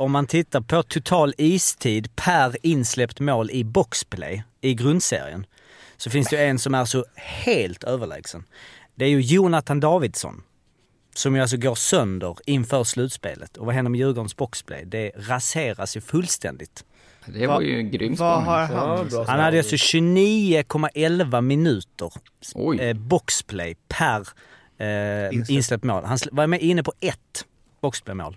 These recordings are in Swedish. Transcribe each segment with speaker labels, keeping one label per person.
Speaker 1: om man tittar på total istid per insläppt mål i boxplay i grundserien så finns det en som är så helt överlägsen. Det är ju Jonathan Davidsson. Som ju alltså går sönder inför slutspelet. Och vad händer med Djurgårdens boxplay? Det raseras ju fullständigt.
Speaker 2: Det var ju en grym
Speaker 3: Vad har han?
Speaker 1: Han hade alltså 29,11 minuter
Speaker 2: Oj.
Speaker 1: eh, boxplay per eh,
Speaker 3: Insläppt.
Speaker 1: mål. Han var med inne på ett boxplaymål.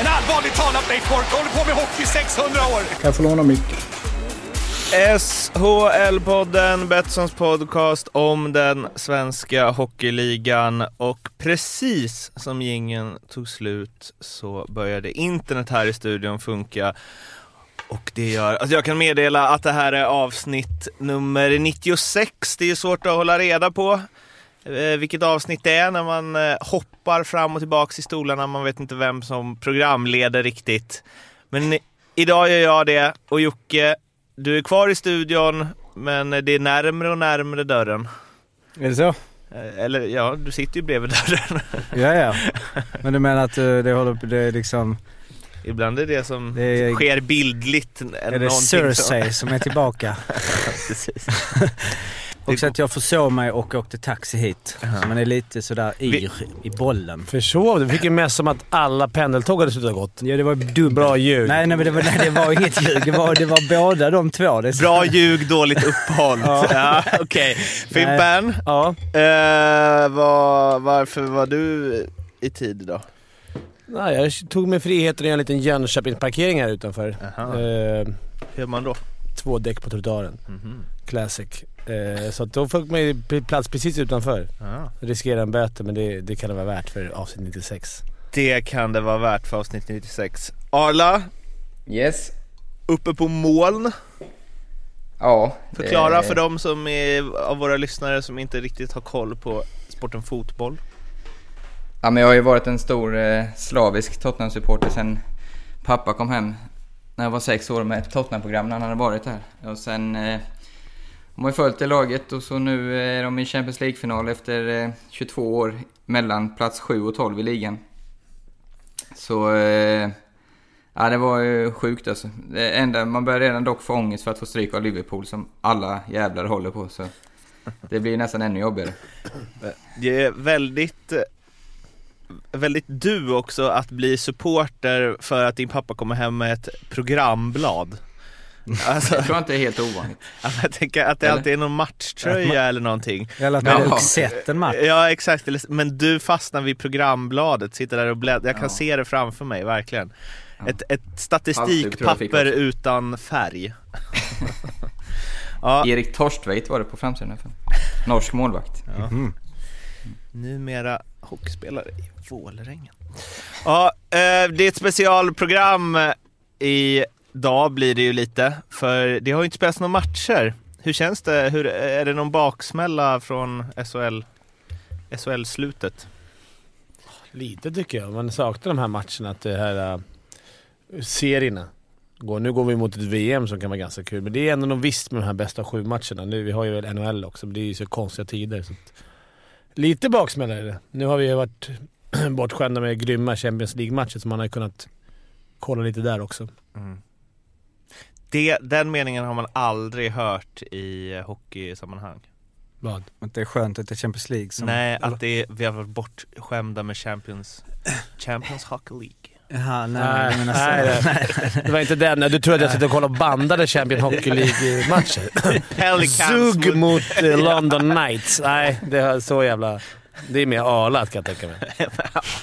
Speaker 4: En allvarligt talat Leif Boork håller på med hockey i 600 år!
Speaker 5: Kan jag få låna micken?
Speaker 3: SHL-podden, Betssons podcast om den svenska hockeyligan. Och precis som gingen tog slut så började internet här i studion funka. Och det gör att jag kan meddela att det här är avsnitt nummer 96. Det är svårt att hålla reda på vilket avsnitt det är när man eh, hoppar fram och tillbaks i stolarna. Man vet inte vem som programleder riktigt. Men idag gör jag det och Jocke, du är kvar i studion men det är närmre och närmre dörren.
Speaker 1: Är det så?
Speaker 3: Eh, Eller ja, du sitter ju bredvid dörren.
Speaker 1: Ja, ja. Men du menar att eh, det håller på, det är liksom...
Speaker 3: Ibland är det som
Speaker 1: Det är-
Speaker 3: sker bildligt.
Speaker 1: Är det Cersei som är tillbaka?
Speaker 3: Precis.
Speaker 1: Också att jag försov mig och åkte taxi hit. Så man är lite sådär yr i bollen.
Speaker 5: Försov du? Fick en mess om att alla pendeltåg hade slutat gått.
Speaker 1: Ja, det var dubbelt.
Speaker 5: Bra ljud.
Speaker 1: Nej, nej, men det var, nej, det var inget ljug. Det var, det var båda de två. Det
Speaker 3: Bra ljug, dåligt uppehåll. ja, Okej. Fimpen,
Speaker 5: Ja.
Speaker 3: eh, var, varför var du i tid idag?
Speaker 5: Nej, jag tog mig friheten att göra en liten Jönköpingsparkering här utanför.
Speaker 3: Jaha.
Speaker 5: Eh,
Speaker 3: Hur gör man då?
Speaker 5: två däck på trottoaren.
Speaker 3: Mhm.
Speaker 5: Classic. Eh, så att då fick man ju plats precis utanför.
Speaker 3: Ja.
Speaker 5: Riskera en böter men det, det kan det vara värt för avsnitt 96.
Speaker 3: Det kan det vara värt för avsnitt 96. Arla,
Speaker 2: Yes.
Speaker 3: uppe på moln.
Speaker 2: Ja.
Speaker 3: Förklara
Speaker 2: eh,
Speaker 3: för dem som är, av våra lyssnare som inte riktigt har koll på sporten fotboll.
Speaker 2: Ja, men jag har ju varit en stor eh, slavisk Tottenham-supporter sen pappa kom hem när jag var sex år med ett Tottenham-program när han hade varit här. Och sen eh, de har ju följt det laget och så nu är de i Champions League-final efter eh, 22 år mellan plats 7 och 12 i ligan. Så eh, ja, det var ju sjukt alltså. Det enda, man börjar redan dock få ångest för att få stryk av Liverpool som alla jävlar håller på. Så det blir nästan ännu jobbigare.
Speaker 3: Det är väldigt, eh, väldigt du också att bli supporter för att din pappa kommer hem med ett programblad. Alltså,
Speaker 2: Jag tror inte det är helt ovanligt.
Speaker 3: jag tänker att det
Speaker 2: Eller?
Speaker 3: alltid är någon matchtröja eller någonting.
Speaker 1: Eller att man
Speaker 2: Ja.
Speaker 1: har sett en match.
Speaker 3: Ja exakt, men du fastnar vid programbladet, sitter där och bläddrar. Jag kan
Speaker 2: Ja.
Speaker 3: se det framför mig, verkligen.
Speaker 2: Ja.
Speaker 3: Ett, ett statistikpapper utan färg. ja,
Speaker 2: Erik Torstveit var det på framsidan. Norsk målvakt.
Speaker 1: Mhm.
Speaker 3: numera hockeyspelare i Vålerengen. Ja, eh, det är ett specialprogram i dag blir det ju lite, för det har ju inte spelats några matcher. Hur känns det? Hur, är det någon baksmälla från SHL, SHL-slutet?
Speaker 5: Lite tycker jag. Man saknar de här matcherna, att det här... Uh, serierna. Går. Nu går vi mot ett VM som kan vara ganska kul, men det är ändå något visst med de här bästa sju matcherna. Nu, vi har ju väl NHL också, men det är ju så konstiga tider. Så att, lite baksmälla är det. Nu har vi ju varit bortskämda med grymma Champions League-matcher, så man har ju kunnat kolla lite där också.
Speaker 3: Det, den meningen har man aldrig hört i hockeysammanhang.
Speaker 5: Vad?
Speaker 1: Att det är skönt att det är Champions League som...
Speaker 3: Nej, att det är, vi har varit bortskämda med Champions, Champions Hockey League.
Speaker 1: Jaha, nej,
Speaker 5: Nej,
Speaker 1: jag menar
Speaker 5: nej,
Speaker 1: så.
Speaker 5: det, var inte den. Du trodde att jag satt och kollade och bandade Champions Hockey League-matcher. Zug mot eh, London Knights. Nej, det är så jävla... Det är mer alat kan jag tänka mig.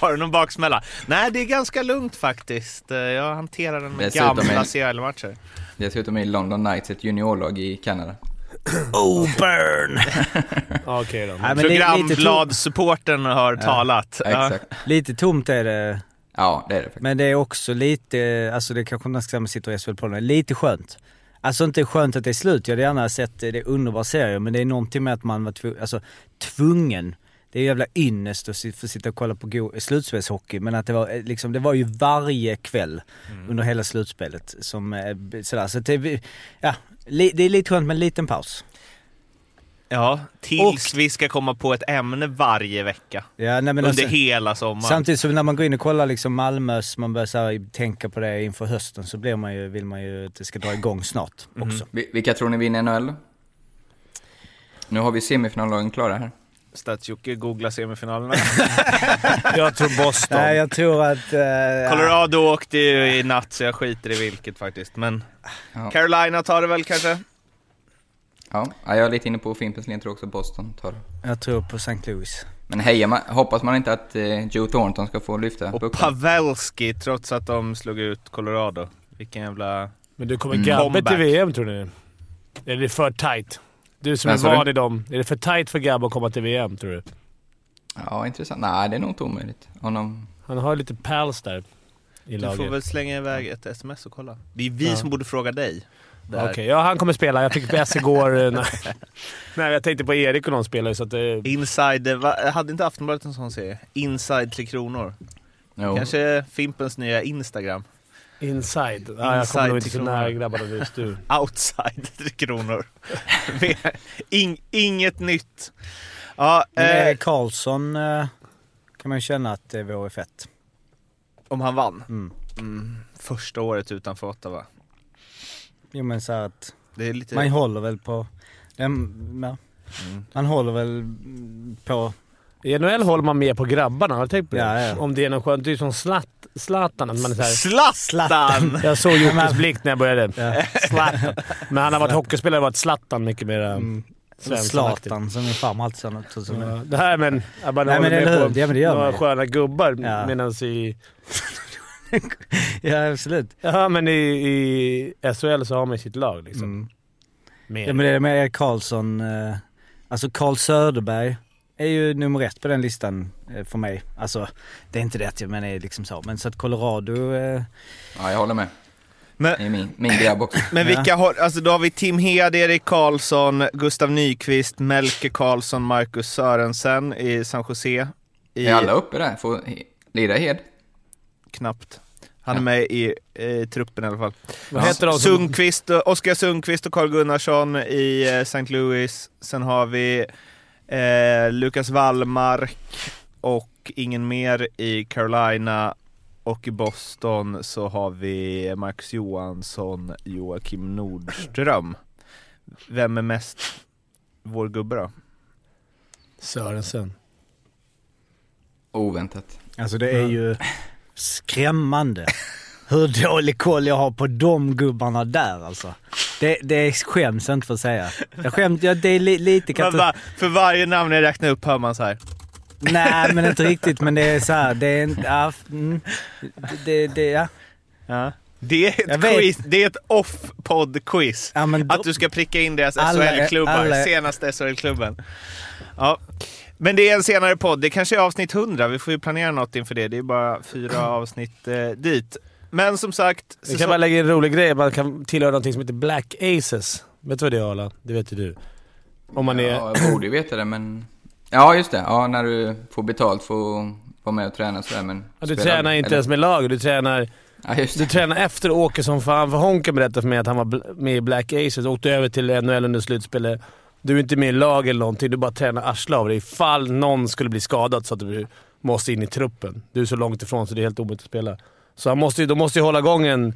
Speaker 3: Har du någon baksmälla? Nej, det är ganska lugnt faktiskt. Eh, Jag hanterar den med
Speaker 2: Dessutom
Speaker 3: gamla
Speaker 2: är-
Speaker 3: CHL-matcher.
Speaker 2: Dessutom är London Knights ett juniorlag i Kanada.
Speaker 1: Oh, burn!
Speaker 5: Okej då.
Speaker 1: Lite, tom,
Speaker 3: Programbladsupporten har talat.
Speaker 2: Ja,
Speaker 3: Ja.
Speaker 2: exakt.
Speaker 1: lite tomt är det
Speaker 2: Ja, det är det faktiskt.
Speaker 1: Men det är också lite, alltså det kanske man ska sitter i SHL på lite skönt. Alltså inte skönt att det är slut, jag hade gärna sett, det är underbar serie, men det är någonting med att man var tvu- alltså, tvungen. Det är jävla ynnest att få sitta och kolla på slutspelshockey, men att det var eh, liksom, det var ju varje kväll under hela slutspelet som eh, sådär. Så det, ja, det är lite skönt med en liten paus.
Speaker 3: Ja, tills vi ska komma på ett ämne varje vecka.
Speaker 1: Ja, nej, men
Speaker 3: under
Speaker 1: alltså-
Speaker 3: hela sommaren.
Speaker 1: Samtidigt som när man går in och kollar liksom Malmös, man börjar så här, tänka på det inför hösten så blir man ju, vill man ju att det ska dra igång snart också.
Speaker 2: Vi- Vilka tror ni vinner NHL? Nu har vi semifinallagen klara här.
Speaker 3: Stats-Jocke googlar semifinalerna.
Speaker 5: Jag tror Boston.
Speaker 1: Nej, jag tror att... eh,
Speaker 3: Colorado åkte ju i natt så jag skiter i vilket faktiskt. Men
Speaker 2: Ja.
Speaker 3: Carolina tar det väl kanske?
Speaker 2: Ja, ja, jag är lite inne på Fimpens linje, tror också Boston tar det.
Speaker 1: Jag tror på St. Louis.
Speaker 2: Men hejar man, hoppas man inte att eh, Joe Thornton ska få lyfta
Speaker 3: Och
Speaker 2: pucken?
Speaker 3: Pavelski trots att de slog ut Colorado. Vilken jävla...
Speaker 5: Men du kommer
Speaker 2: Mm.
Speaker 5: Gabbe till VM tror ni? Är det för tight? Du som
Speaker 2: Vad
Speaker 5: är
Speaker 2: du?
Speaker 5: van i dem. Är det för tight för Gabbe att komma till VM tror du?
Speaker 2: Ja, intressant. Nej, det är nog inte omöjligt. Honom...
Speaker 5: Han har lite pals där i
Speaker 3: Du
Speaker 5: laget.
Speaker 3: får väl slänga iväg ett sms och kolla. Det är vi
Speaker 5: Ja.
Speaker 3: som borde fråga dig.
Speaker 5: Okej, ja han kommer spela. Jag fick PS igår. eh, nej. nej, jag tänkte på Erik och någon spelare så att... eh,
Speaker 3: Inside, va, hade inte Aftonbladet en sån serie? Inside Tre Kronor.
Speaker 2: Jo.
Speaker 3: Kanske Fimpens nya Instagram.
Speaker 5: Inside. Ja, jag kommer nog inte
Speaker 3: till
Speaker 5: så nära grabbarna just du.
Speaker 3: Outside Tre Kronor. In, inget nytt. Ja, eh,
Speaker 1: Karlsson eh, kan man ju känna att det vore fett.
Speaker 3: om han vann.
Speaker 1: Mm.
Speaker 3: Mm, första året utanför Ottawa.
Speaker 1: Jo men så att
Speaker 3: Det är lite...
Speaker 1: man håller väl på... Den, ja.
Speaker 3: Mm.
Speaker 1: Man håller väl på...
Speaker 5: I NHL håller man med på grabbarna. Har du tänkt på det?
Speaker 1: Ja, ja.
Speaker 5: Om det är något skönt. Det är ju som Zlat, Zlatan. Att man är så här,
Speaker 3: Zlatan!
Speaker 5: jag såg Jockes blick när jag började.
Speaker 1: Ja.
Speaker 5: Zlatan. Men han har varit hockeyspelare och varit Zlatan mycket mer
Speaker 1: Mm.
Speaker 5: svensk
Speaker 1: Zlatan som min farmor alltid sa. som-
Speaker 5: Ja, det här men... Jag bara
Speaker 1: Nej,
Speaker 5: håller
Speaker 1: men
Speaker 5: med
Speaker 1: eller
Speaker 5: på?
Speaker 1: Ja, men det gör
Speaker 5: några
Speaker 1: man ju.
Speaker 5: sköna gubbar
Speaker 1: Ja.
Speaker 5: medan i...
Speaker 1: Ja absolut.
Speaker 5: Ja, men i, i SHL så har man sitt lag liksom.
Speaker 1: Mm.
Speaker 5: Mer.
Speaker 1: Ja men det är med Erik Karlsson, eh, alltså Carl Söderberg är ju nummer ett på den listan eh, för mig. Alltså det är inte det att jag menar liksom så, men så att Colorado, eh,
Speaker 2: Ja, jag håller med.
Speaker 3: Men-
Speaker 2: Det är min, min grabb också.
Speaker 3: Men
Speaker 1: Ja.
Speaker 3: vilka har, alltså då har vi Tim Hed, Erik Karlsson, Gustav Nyqvist, Melke Karlsson, Marcus Sörensen i San Jose. I,
Speaker 2: Är alla uppe där? Får lira Hed?
Speaker 3: Knappt. Han är
Speaker 2: Ja.
Speaker 3: med i, i truppen i alla fall.
Speaker 5: Vad heter de.
Speaker 3: Sundqvist, och- Oskar Sundqvist och Carl Gunnarsson i eh, St. Louis. Sen har vi eh, Lukas Wallmark och ingen mer i Carolina. Och i Boston så har vi Marcus Johansson, Joakim Nordström. Vem är mest vår gubbe då?
Speaker 5: Sörensen.
Speaker 2: Oväntat.
Speaker 1: alltså det är ju skrämmande hur dålig koll jag har på de gubbarna där alltså. Det, det skäms jag inte för att säga. Jag skäms, ja, det är li, lite katastrof.
Speaker 3: va, för varje namn jag räknar upp hör man så här.
Speaker 1: Nej men inte riktigt men det är så här, det är en, ja, mm, det, det, ja.
Speaker 3: Ja. Det är ett
Speaker 1: vet.
Speaker 3: quiz, det är ett off-podd-quiz.
Speaker 1: ja
Speaker 3: Att du ska pricka in deras SHL-klubbar, senaste SHL-klubben. Ja. Men det är en senare podd, det kanske är avsnitt 100, vi får ju planera något inför det. Det är bara fyra avsnitt eh, dit. Men som sagt...
Speaker 5: Vi
Speaker 3: säsong-
Speaker 5: kan bara lägga in en rolig grej. Man kan tillhöra någonting som heter Black Aces. Vet du vad det är Arla? Det vet ju du. Om man är...
Speaker 2: Ja, jag borde ju veta det, men... Ja, just det. Ja, när du får betalt för att vara med och träna sådär, men...
Speaker 5: Ja, du
Speaker 2: spelar-
Speaker 5: tränar inte
Speaker 2: eller-
Speaker 5: ens med laget. Du tränar,
Speaker 2: Ja, just
Speaker 5: du tränar efter och åker som fan. För Honken berättade för mig att han var med i Black Aces och åkte över till NHL under slutspelet. Du är inte med i lag eller någonting. Du bara tränar arslet av dig ifall någon skulle bli skadad så att du måste in i truppen. Du är så långt ifrån så det är helt omöjligt att spela. Så han måste, de måste ju hålla igång en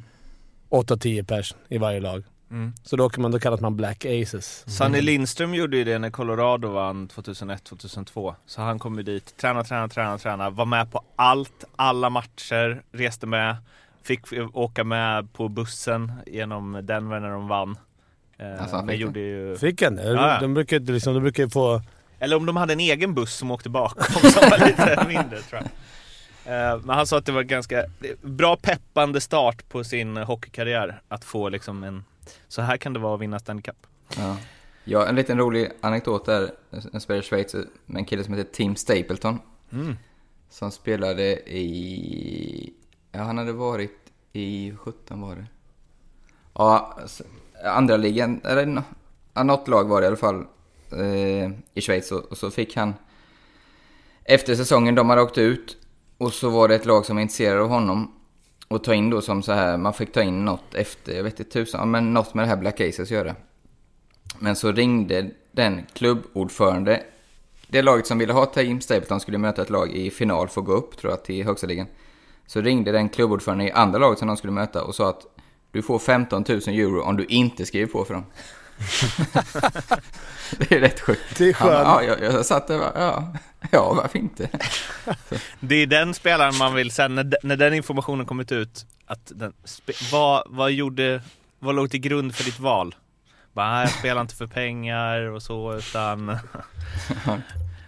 Speaker 5: 8-10 pers i varje lag.
Speaker 3: Mm.
Speaker 5: Så då, kan man, då kallas man Black Aces.
Speaker 3: Sanny Lindström gjorde ju det när Colorado vann 2001-2002. Så han kom ju dit, träna, träna, träna, träna, var med på allt, alla matcher, reste med. Fick åka med på bussen genom Denver när de vann. Eh,
Speaker 2: Alltså, han
Speaker 3: men
Speaker 2: fick
Speaker 3: gjorde ju...
Speaker 5: Fick han det?
Speaker 3: Ja.
Speaker 5: De brukar ju liksom, de brukar ju få...
Speaker 3: Eller om de hade en egen buss som åkte bakom som var lite mindre tror jag. Eh, Men han sa att det var ganska bra peppande start på sin hockeykarriär att få liksom en så här kan det vara att vinna Stanley Cup.
Speaker 2: Ja. ja, en liten rolig anekdot där. En spelare i Schweiz med en kille som heter Tim Stapleton.
Speaker 3: Mm.
Speaker 2: Som spelade i... Ja, han hade varit i... 17 var det. Ja, andra ligan, eller något lag var det i alla fall eh, i Schweiz. Och, och så fick han... Efter säsongen, de hade åkt ut. Och så var det ett lag som var intresserade av honom. Och ta in då som så här, man fick ta in något efter, jag vet inte tusan, men något med det här Black Aces att göra. Men så ringde den klubbordförande, det laget som ville ha Tim Stapleton skulle möta ett lag i final för att gå upp, tror jag, till högsta ligan. Så ringde den klubbordförande i andra laget som de skulle möta och sa att du får 15 000 euro om du inte skriver på för dem det är rätt sjukt.
Speaker 5: Det är skönt.
Speaker 2: Ja, jag, jag satt där bara, ja, ja, varför inte?
Speaker 3: Det är den spelaren man vill sen, när, när den informationen kommit ut, att den, vad, vad gjorde, vad låg till grund för ditt val? Bara, "Nej, jag spelar inte för pengar och så, utan...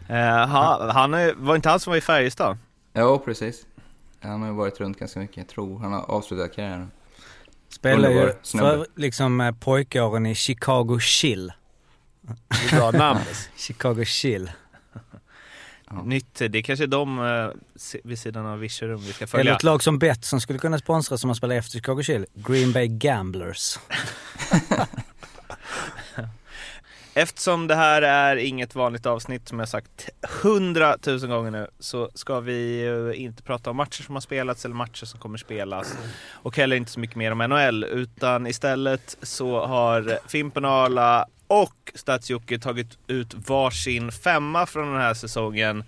Speaker 3: Eh, han, han är, var inte han som var i Färjestad?
Speaker 2: Ja, precis. Han har ju varit runt ganska mycket. Jag tror han har avslutat karriären.
Speaker 1: Spelar ju för liksom eh, pojkåren i Chicago Chill.
Speaker 5: Det är bra namn.
Speaker 1: Chicago Chill.
Speaker 2: Ja.
Speaker 3: Nytt, det är kanske de eh, vid sidan av Virserum vi ska
Speaker 1: Eller
Speaker 3: följa.
Speaker 1: ett lag som Betsson skulle kunna sponsra som har spelat efter Chicago Chill. Green Bay Gamblers.
Speaker 3: Eftersom det här är inget vanligt avsnitt som jag sagt hundratusen gånger nu så ska vi ju inte prata om matcher som har spelats eller matcher som kommer spelas och heller inte så mycket mer om NHL utan istället så har Fimpen Arla och Stats-Jocke tagit ut varsin femma från den här säsongen.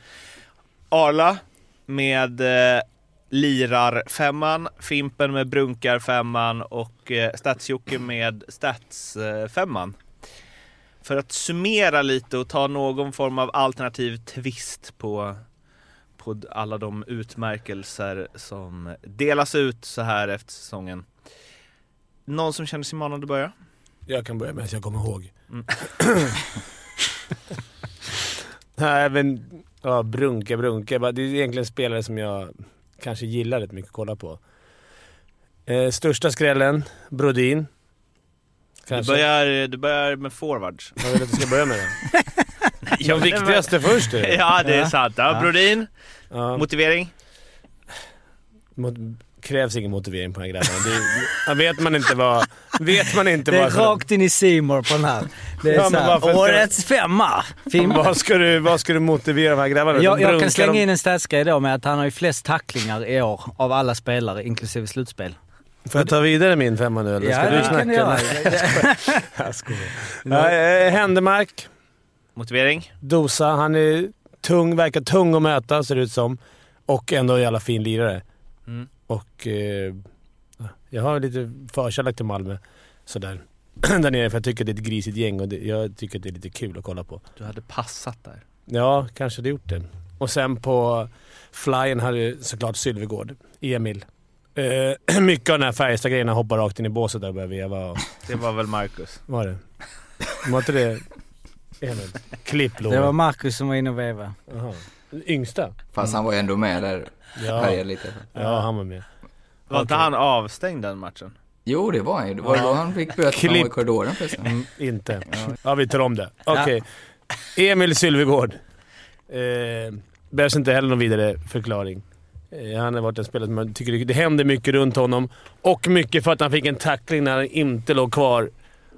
Speaker 3: Arla med eh, lirar-femman, Fimpen med brunkar-femman och eh, Stats-Jocke med stats-femman. Eh, för att summera lite och ta någon form av alternativ twist på, på alla de utmärkelser som delas ut så här efter säsongen. Någon som känner sig manad att börja?
Speaker 5: Jag kan börja med att jag kommer ihåg.
Speaker 3: Mm.
Speaker 5: Nej men, ja, Brunke, Brunke. Bara- Det är egentligen spelare som jag kanske gillar rätt mycket att kolla på. Eh, största skrällen, Brodin.
Speaker 3: Du börjar, du börjar med forwards.
Speaker 5: Jag vill att du ska börja med det. De viktigaste först. är.
Speaker 3: Ja, det är sant. Ja. Brodin,
Speaker 5: Ja,
Speaker 3: motivering?
Speaker 5: mot, krävs ingen motivering på den här grabben. Det vet man inte vad... Vet man inte
Speaker 1: Det är
Speaker 5: vad...
Speaker 1: rakt in i Simor på den här. Det är
Speaker 5: Ja,
Speaker 1: såhär,
Speaker 5: varför ska-
Speaker 1: årets femma!
Speaker 5: Vad ska, du, vad ska du motivera de här grabbarna? De
Speaker 1: Jag, jag kan slänga
Speaker 5: dem-
Speaker 1: in en statsgrej då med att han har ju flest tacklingar i år av alla spelare, inklusive slutspel.
Speaker 5: Får jag ta vidare min femma nu eller ska
Speaker 1: Ja,
Speaker 5: du
Speaker 1: det
Speaker 5: snacka?
Speaker 1: kan.
Speaker 5: Jag skojar. Ja, eh, Händemark,
Speaker 3: Motivering?
Speaker 5: Dosa. Han är tung, verkar tung att möta ser det ut som. Och ändå en jävla fin lirare.
Speaker 3: Mm.
Speaker 5: Och eh, jag har lite förkärlek till Malmö. Sådär. Där nere för jag tycker det är ett grisigt gäng och det, jag tycker det är lite kul att kolla på.
Speaker 3: Du hade passat där.
Speaker 5: Ja, kanske hade gjort det. Och sen på flyen hade såklart Sylvegård. Emil. Eh, mycket av den här Färjestad-grejerna hoppar rakt in i båset där och börjar veva. Och,
Speaker 3: Det var väl Marcus?
Speaker 5: var det? Var inte det Emil? Klipplåda.
Speaker 1: Det var Marcus som var inne och vevade.
Speaker 5: Jaha. Yngsta?
Speaker 2: Fast han var ju ändå med där.
Speaker 5: Ja.
Speaker 2: Lite.
Speaker 5: ja, han var med.
Speaker 3: Var inte han avstängd den matchen?
Speaker 2: Jo, det var han ju. Det var då han fick böter var i
Speaker 5: Klipp.
Speaker 2: korridoren förresten.
Speaker 5: Mm, inte. Ja, vi tar om det. Okej. Emil Sylvegård. Eh, behövs inte heller någon vidare förklaring. Eh, han har varit en spelare som man tycker det- det händer mycket runt honom. Och mycket för att han fick en tackling när han inte låg kvar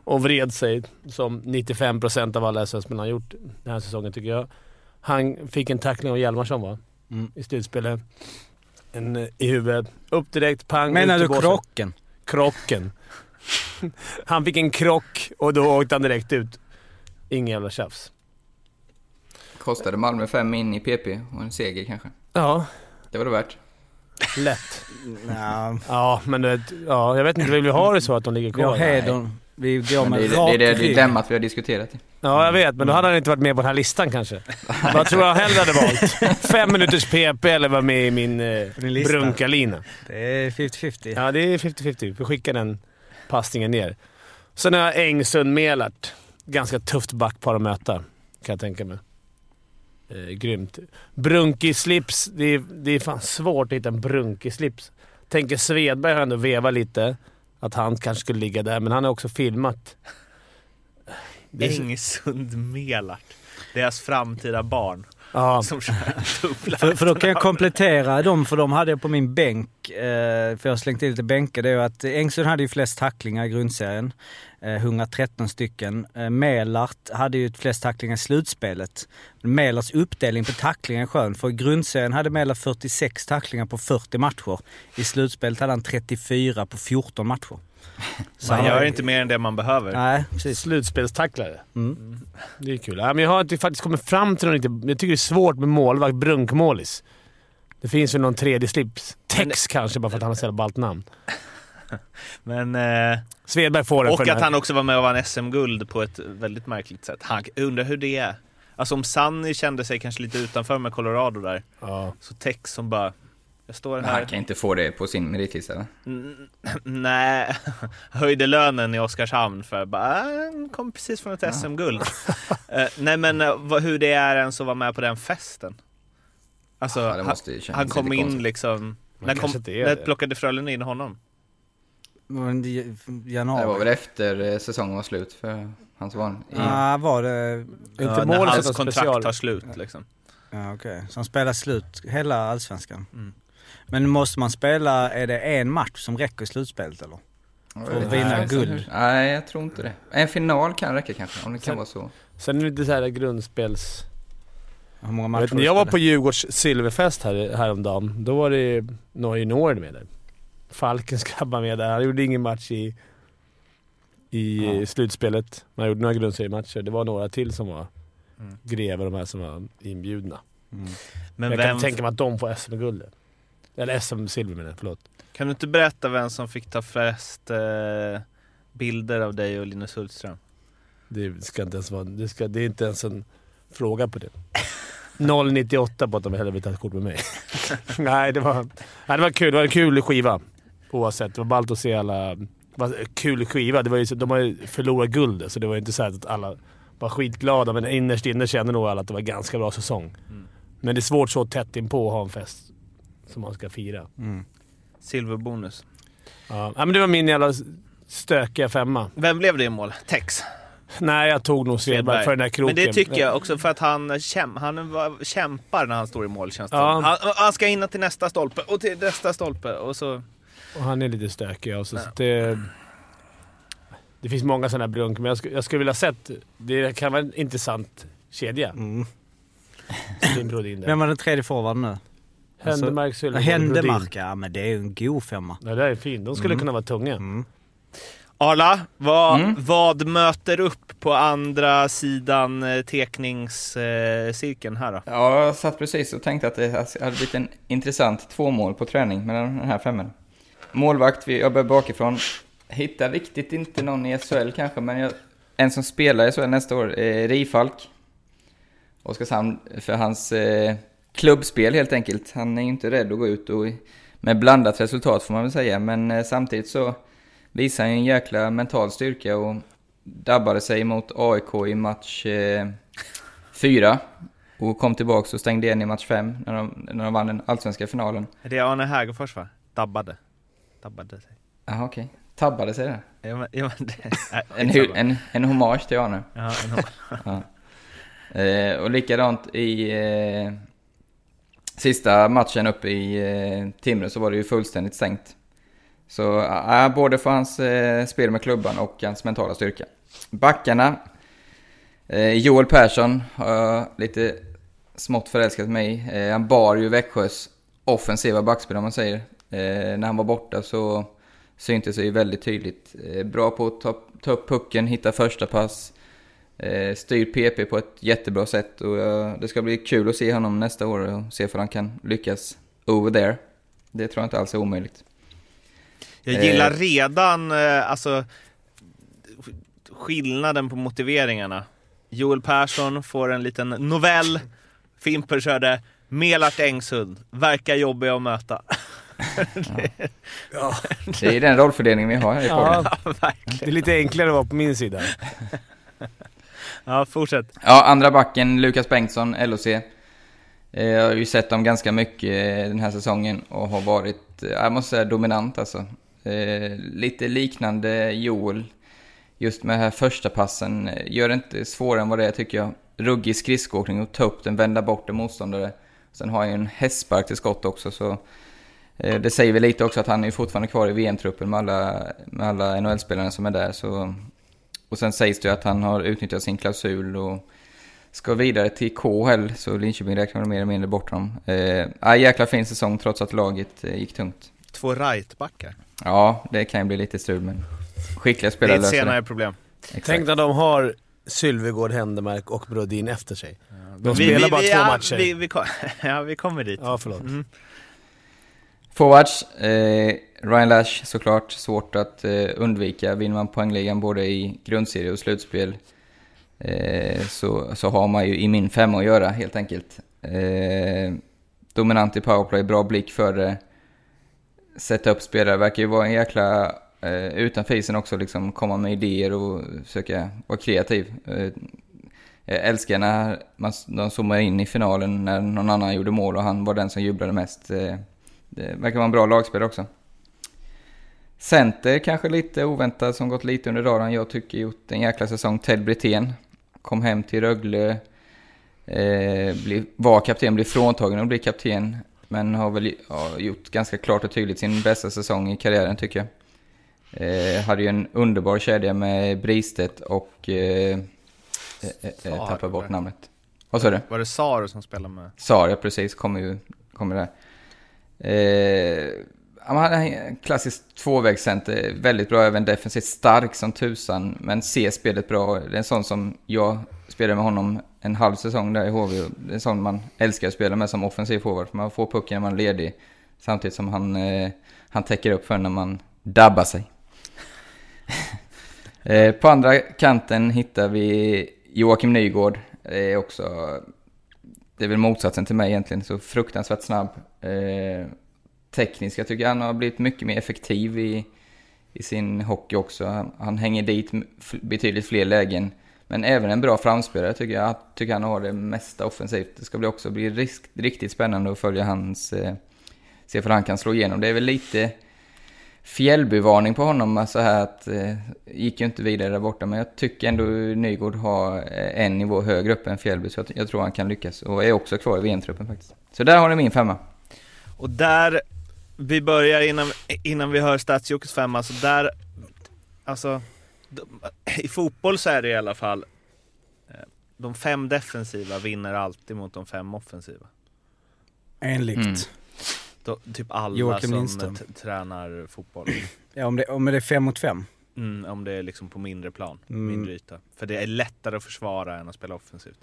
Speaker 5: och vred sig. Som 95% av alla SHL-spelare har gjort den här säsongen, tycker jag. Han fick en tackling av Hjalmarsson, va?
Speaker 1: Mm.
Speaker 5: I slutspelet. En eh, i huvudet. Upp direkt, pang,
Speaker 1: Menar du krocken?
Speaker 5: Krocken. Han fick en krock och då åkte han direkt ut. Ingen jävla tjafs.
Speaker 2: Kostade Malmö fem in i PP och en seger kanske.
Speaker 5: Ja,
Speaker 2: Det var det värt.
Speaker 5: lätt.
Speaker 1: Ja,
Speaker 5: Ja, men ja, jag vet inte. Vill vi ha det så att de ligger kvar?
Speaker 1: hedern. Vi går
Speaker 2: Men
Speaker 1: med
Speaker 2: det, är, det är det dilemmat vi har diskuterat.
Speaker 5: Ja, jag vet. Men då hade han inte varit med på den här listan kanske. Vad tror du han hellre hade valt? Fem minuters PP eller vara med i min eh, brunkalina?
Speaker 1: Det är 50-50.
Speaker 5: Ja, det är 50-50. Vi skickar den passningen ner. Sen har jag Engsund-Melart. Ganska tufft backpar att möta, kan jag tänka mig. Eh, grymt. Brunkislips. Det är, det är fan svårt att hitta en Brunkislips. Tänker Svedberg har ändå vevat lite. Att han kanske skulle ligga där, men han har också filmat. Ängsund är
Speaker 3: Engsund Melart. Deras framtida barn.
Speaker 5: Ja.
Speaker 3: som.
Speaker 1: För, för då kan jag komplettera dem, för de hade jag på min bänk. Eh, för jag har slängt in lite bänkar. Det är ju att Engsund hade ju flest tacklingar i grundserien. Eh, 113 stycken. Eh, Melart hade ju flest tacklingar i slutspelet. Melarts uppdelning på tacklingar är skön. För i grundserien hade Melart 46 tacklingar på 40 matcher. I slutspelet hade han 34 på 14 matcher. Så
Speaker 3: Man
Speaker 1: han-
Speaker 3: gör inte mer än det man behöver.
Speaker 1: Nej, precis.
Speaker 5: Slutspelstacklare.
Speaker 1: Mm.
Speaker 5: Det är kul. Ja, men jag har inte faktiskt kommit fram till någon riktigt... Jag tycker det är svårt med målvakt, brunkmålis. Det finns väl någon tredje slips. Tex kanske, bara för att han har så ballt namn.
Speaker 3: Men, eh,
Speaker 5: Svedberg får den
Speaker 3: och att
Speaker 5: här.
Speaker 3: han också var med och vann SM-guld på ett väldigt märkligt sätt. Han, jag undrar hur det är. Alltså om Sunny kände sig kanske lite utanför med Colorado där.
Speaker 5: Ja.
Speaker 3: Så Tex som bara... Jag står
Speaker 2: Men
Speaker 3: här.
Speaker 2: han kan inte få det på sin meritlista va?
Speaker 3: Mm, Nej, höjde lönen i Oskarshamn för bara, äh, kom precis från ett SM-guld. Eh, nej men eh, hur det är ens att vara med på den festen. Alltså,
Speaker 2: Ja,
Speaker 3: han, han kom in
Speaker 2: konstigt.
Speaker 3: liksom... När, kom, när
Speaker 5: det.
Speaker 3: plockade Frölunda in honom?
Speaker 1: Men det- Januari.
Speaker 2: var väl efter eh, säsongen var slut för hans van. i-
Speaker 1: Ja, var det...
Speaker 5: Inte
Speaker 3: Ja, när hans kontrakt
Speaker 5: special.
Speaker 3: tar slut liksom.
Speaker 1: Ja, okej. Så han spelar slut hela allsvenskan.
Speaker 3: Mm.
Speaker 1: Men måste man spela, är det en match som räcker i slutspelet eller?
Speaker 2: För
Speaker 1: att vinna guld.
Speaker 2: Nej, jag tror inte det. En final kan räcka kanske, om det kan
Speaker 5: Sen-
Speaker 2: vara så.
Speaker 5: Sen är det lite så här grundspels...
Speaker 1: Hur många
Speaker 5: Jag,
Speaker 1: matcher
Speaker 5: vet, när jag var på Djurgårds silverfest här, häromdagen, då var det några juniorer med där. Falkens grabbar med där. Han gjorde ingen match i, i
Speaker 2: Ja.
Speaker 5: slutspelet. Man gjorde några grundseriematcher. Det var några till som var
Speaker 3: Mm.
Speaker 5: grever, de här som var inbjudna.
Speaker 1: Mm.
Speaker 3: Men
Speaker 5: jag
Speaker 3: vem,
Speaker 5: kan tänka mig att de får SM-guldet. Eller SM-silver menar jag, förlåt.
Speaker 3: kan du inte berätta vem som fick ta flest eh, bilder av dig och Linus Hultström?
Speaker 5: Det ska inte ens vara... Det, ska, det är inte ens en fråga på det. 098 på att de hellre vill ta ett kort med mig. nej, det var, nej, det var kul. Det var en kul skiva. Oavsett. Det var ballt att se alla... Kul skiva. Det var ju, de har ju förlorat guldet, så det var ju inte så att alla var skitglada. Men innerst inne kände nog alla att det var en ganska bra säsong.
Speaker 3: Mm.
Speaker 5: Men det är svårt så tätt inpå att ha en fest som man ska fira.
Speaker 1: Mm.
Speaker 3: Silverbonus.
Speaker 5: Ja, men det var min jävla stökiga femma.
Speaker 3: Vem blev det i mål? Tex?
Speaker 5: Nej, jag tog nog Svedberg för den där kroken.
Speaker 3: Men det tycker jag också för att han, käm, han kämpar när han står i mål känns det
Speaker 5: Ja.
Speaker 3: han, han ska in till nästa stolpe och till nästa stolpe och så...
Speaker 5: Och han är lite stökig alltså, så att det... Det finns många sådana här brunk, men jag, skulle, jag skulle vilja sett... Det kan vara en intressant kedja.
Speaker 1: Mm.
Speaker 5: Din Brodin där.
Speaker 1: Vem var den tredje forwarden nu?
Speaker 5: Händemark,
Speaker 1: Ja,
Speaker 5: Sylvegård,
Speaker 1: Händemark, ja men det är ju en god femma.
Speaker 5: Ja, det är fint. De skulle
Speaker 1: Mm.
Speaker 5: kunna vara tunga.
Speaker 1: Mm.
Speaker 3: Arla, vad,
Speaker 2: Mm.
Speaker 3: vad möter upp på andra sidan eh, tekningscirkeln här då?
Speaker 2: Ja, jag satt precis och tänkte att det hade blivit en intressant två mål på träning med den här femman. Målvakt, vi- jag börjar bakifrån. Hittar riktigt inte någon i SHL kanske, men jag, en som spelar i SHL nästa år är Rifalk. Oskarshamn, för hans eh, klubbspel helt enkelt. Han är ju inte rädd att gå ut och med blandat resultat får man väl säga, men eh, samtidigt så visar han ju en jäkla mental styrka och dabbade sig mot AIK i match eh, och kom tillbaka och stängde igen i match fem när de, när de vann den allsvenska finalen.
Speaker 3: Det är Arne Hägerfors va? Dabbade. Dabbade sig.
Speaker 2: Jaha okej. Tabbade sig där.
Speaker 3: Ja, men, ja, men det, nej,
Speaker 2: En, en, en hommage till Arne.
Speaker 3: Ja, en,
Speaker 2: Ja. Eh, och likadant i eh, sista matchen uppe i eh, Timrå så var det ju fullständigt stängt. Så äh, både för hans eh, spel med klubban och hans mentala styrka. Backarna. Eh, Joel Persson har jag lite smått förälskat mig i. eh, Han bar ju Växjös offensiva backspel om man säger. Eh, när han var borta så syntes det ju väldigt tydligt. Eh, bra på att ta, ta upp pucken, hitta första pass. Eh, styr PP på ett jättebra sätt och eh, det ska bli kul att se honom nästa år och se om han kan lyckas over there. Det tror jag inte alls är omöjligt.
Speaker 3: Jag gillar
Speaker 2: Eh.
Speaker 3: redan eh, alltså, skillnaden på motiveringarna. Joel Persson får en liten novell. Fimper körde Melart Engsund. Verkar jobbiga att möta.
Speaker 2: Det är den rollfördelningen vi har här i podden.
Speaker 5: Ja,
Speaker 3: Ja, verkligen.
Speaker 5: det är lite enklare att vara på min sida.
Speaker 3: Ja, fortsätt.
Speaker 2: Ja, andra backen, Lukas Bengtsson, LOC. Eh, jag har ju sett dem ganska mycket eh, den här säsongen och har varit, eh, jag måste säga dominant alltså. Lite liknande Joel, just med den här första passen. Gör det inte svårare än vad det är tycker jag. ruggig skridskoåkning och ta upp den, vända bort en motståndare. Sen har han ju en hästspark till skott också så det säger väl lite också att han är fortfarande kvar i VM-truppen med alla, med alla NHL-spelarna som är där. Så, och sen sägs det att han har utnyttjat sin klausul och ska vidare till KHL, så Linköping räknar mer eller mindre bort honom. Eh, jäkla fin säsong trots att laget eh, gick tungt.
Speaker 3: Två rightbackar.
Speaker 2: Ja, det kan ju bli lite strul men skickliga
Speaker 3: Det är
Speaker 2: spelare
Speaker 3: ett
Speaker 2: löser
Speaker 3: senare
Speaker 2: det.
Speaker 3: problem.
Speaker 2: Exakt.
Speaker 5: Tänk när de har Sylvegård, Händemark och Brodin efter sig. De
Speaker 3: Vi-
Speaker 5: spelar
Speaker 3: vi-
Speaker 5: bara
Speaker 3: vi-
Speaker 5: två
Speaker 3: ja,
Speaker 5: matcher.
Speaker 3: Vi, vi, kom, ja, vi kommer dit.
Speaker 5: Ja, förlåt.
Speaker 3: Mm.
Speaker 2: Forwards, eh, Ryan Lash såklart, svårt att eh, undvika. Vinner man poängligan både i grundserie och slutspel eh, så, så har man ju i min femma att göra helt enkelt. Eh, dominant i powerplay, bra blick för. Sätta upp spelare, verkar ju vara en jäkla eh, utanför isen också, liksom komma med idéer och försöka vara kreativ. Eh, jag älskar när man, de zoomar in i finalen när någon annan gjorde mål och han var den som jublade mest. Eh, det verkar vara en bra lagspelare också. Center kanske lite oväntat som gått lite under radarn. Jag tycker gjort en jäkla säsong. Ted Brithén kom hem till Rögle. Eh, bli, var kapten, blev fråntagen och bli kapten. Men har väl ja, gjort ganska klart och tydligt sin bästa säsong i karriären tycker jag. Eh, hade ju en underbar kedja med Bristedt och... Eh, eh, eh,
Speaker 3: Sar,
Speaker 2: tappade bort namnet. Vad sa du?
Speaker 3: Var det Saro som spelade med?
Speaker 2: Sar, ja precis, kommer ju kommer där. Eh, han hade en klassisk tvåvägscenter, väldigt bra, även defensivt stark som tusan, men ser spelet bra. Det är en sån som jag spelade med honom en halv säsong där i HV. Det är en sån man älskar att spela med som offensiv forward, för man får pucken när man är ledig, samtidigt som han, eh, han täcker upp för när man dabbar sig. eh, på andra kanten hittar vi Joakim Nygård, det är också det är väl motsatsen till mig egentligen, så fruktansvärt snabb. Eh, teknisk, jag tycker han har blivit mycket mer effektiv i, i sin hockey också. Han, han hänger dit betydligt fler lägen. Men även en bra framspelare tycker jag. Jag tycker han har det mesta offensivt. Det ska bli också bli risk, riktigt spännande att följa hans... Eh, se för han kan slå igenom. Det är väl lite fjällbyvarning på honom, alltså här att eh, gick ju inte vidare där borta, men jag tycker ändå Nygård har eh, en nivå högre upp än Fjällby, så jag, jag tror han kan lyckas och är också kvar i VM-truppen faktiskt. Så där har ni min femma.
Speaker 3: Och där, vi börjar innan, innan vi hör Stadsjockes femma, så där, alltså, de, i fotboll så är det i alla fall, eh, de fem defensiva vinner alltid mot de fem offensiva.
Speaker 1: Enligt.
Speaker 2: Mm.
Speaker 3: Då, typ alla
Speaker 1: Joakim
Speaker 3: som
Speaker 1: Lindström.
Speaker 3: tränar fotboll.
Speaker 1: Ja, om det, om det är fem mot fem.
Speaker 3: Mm, om det är liksom på mindre plan,
Speaker 1: Mm.
Speaker 3: mindre yta. För det är lättare att försvara än att spela offensivt.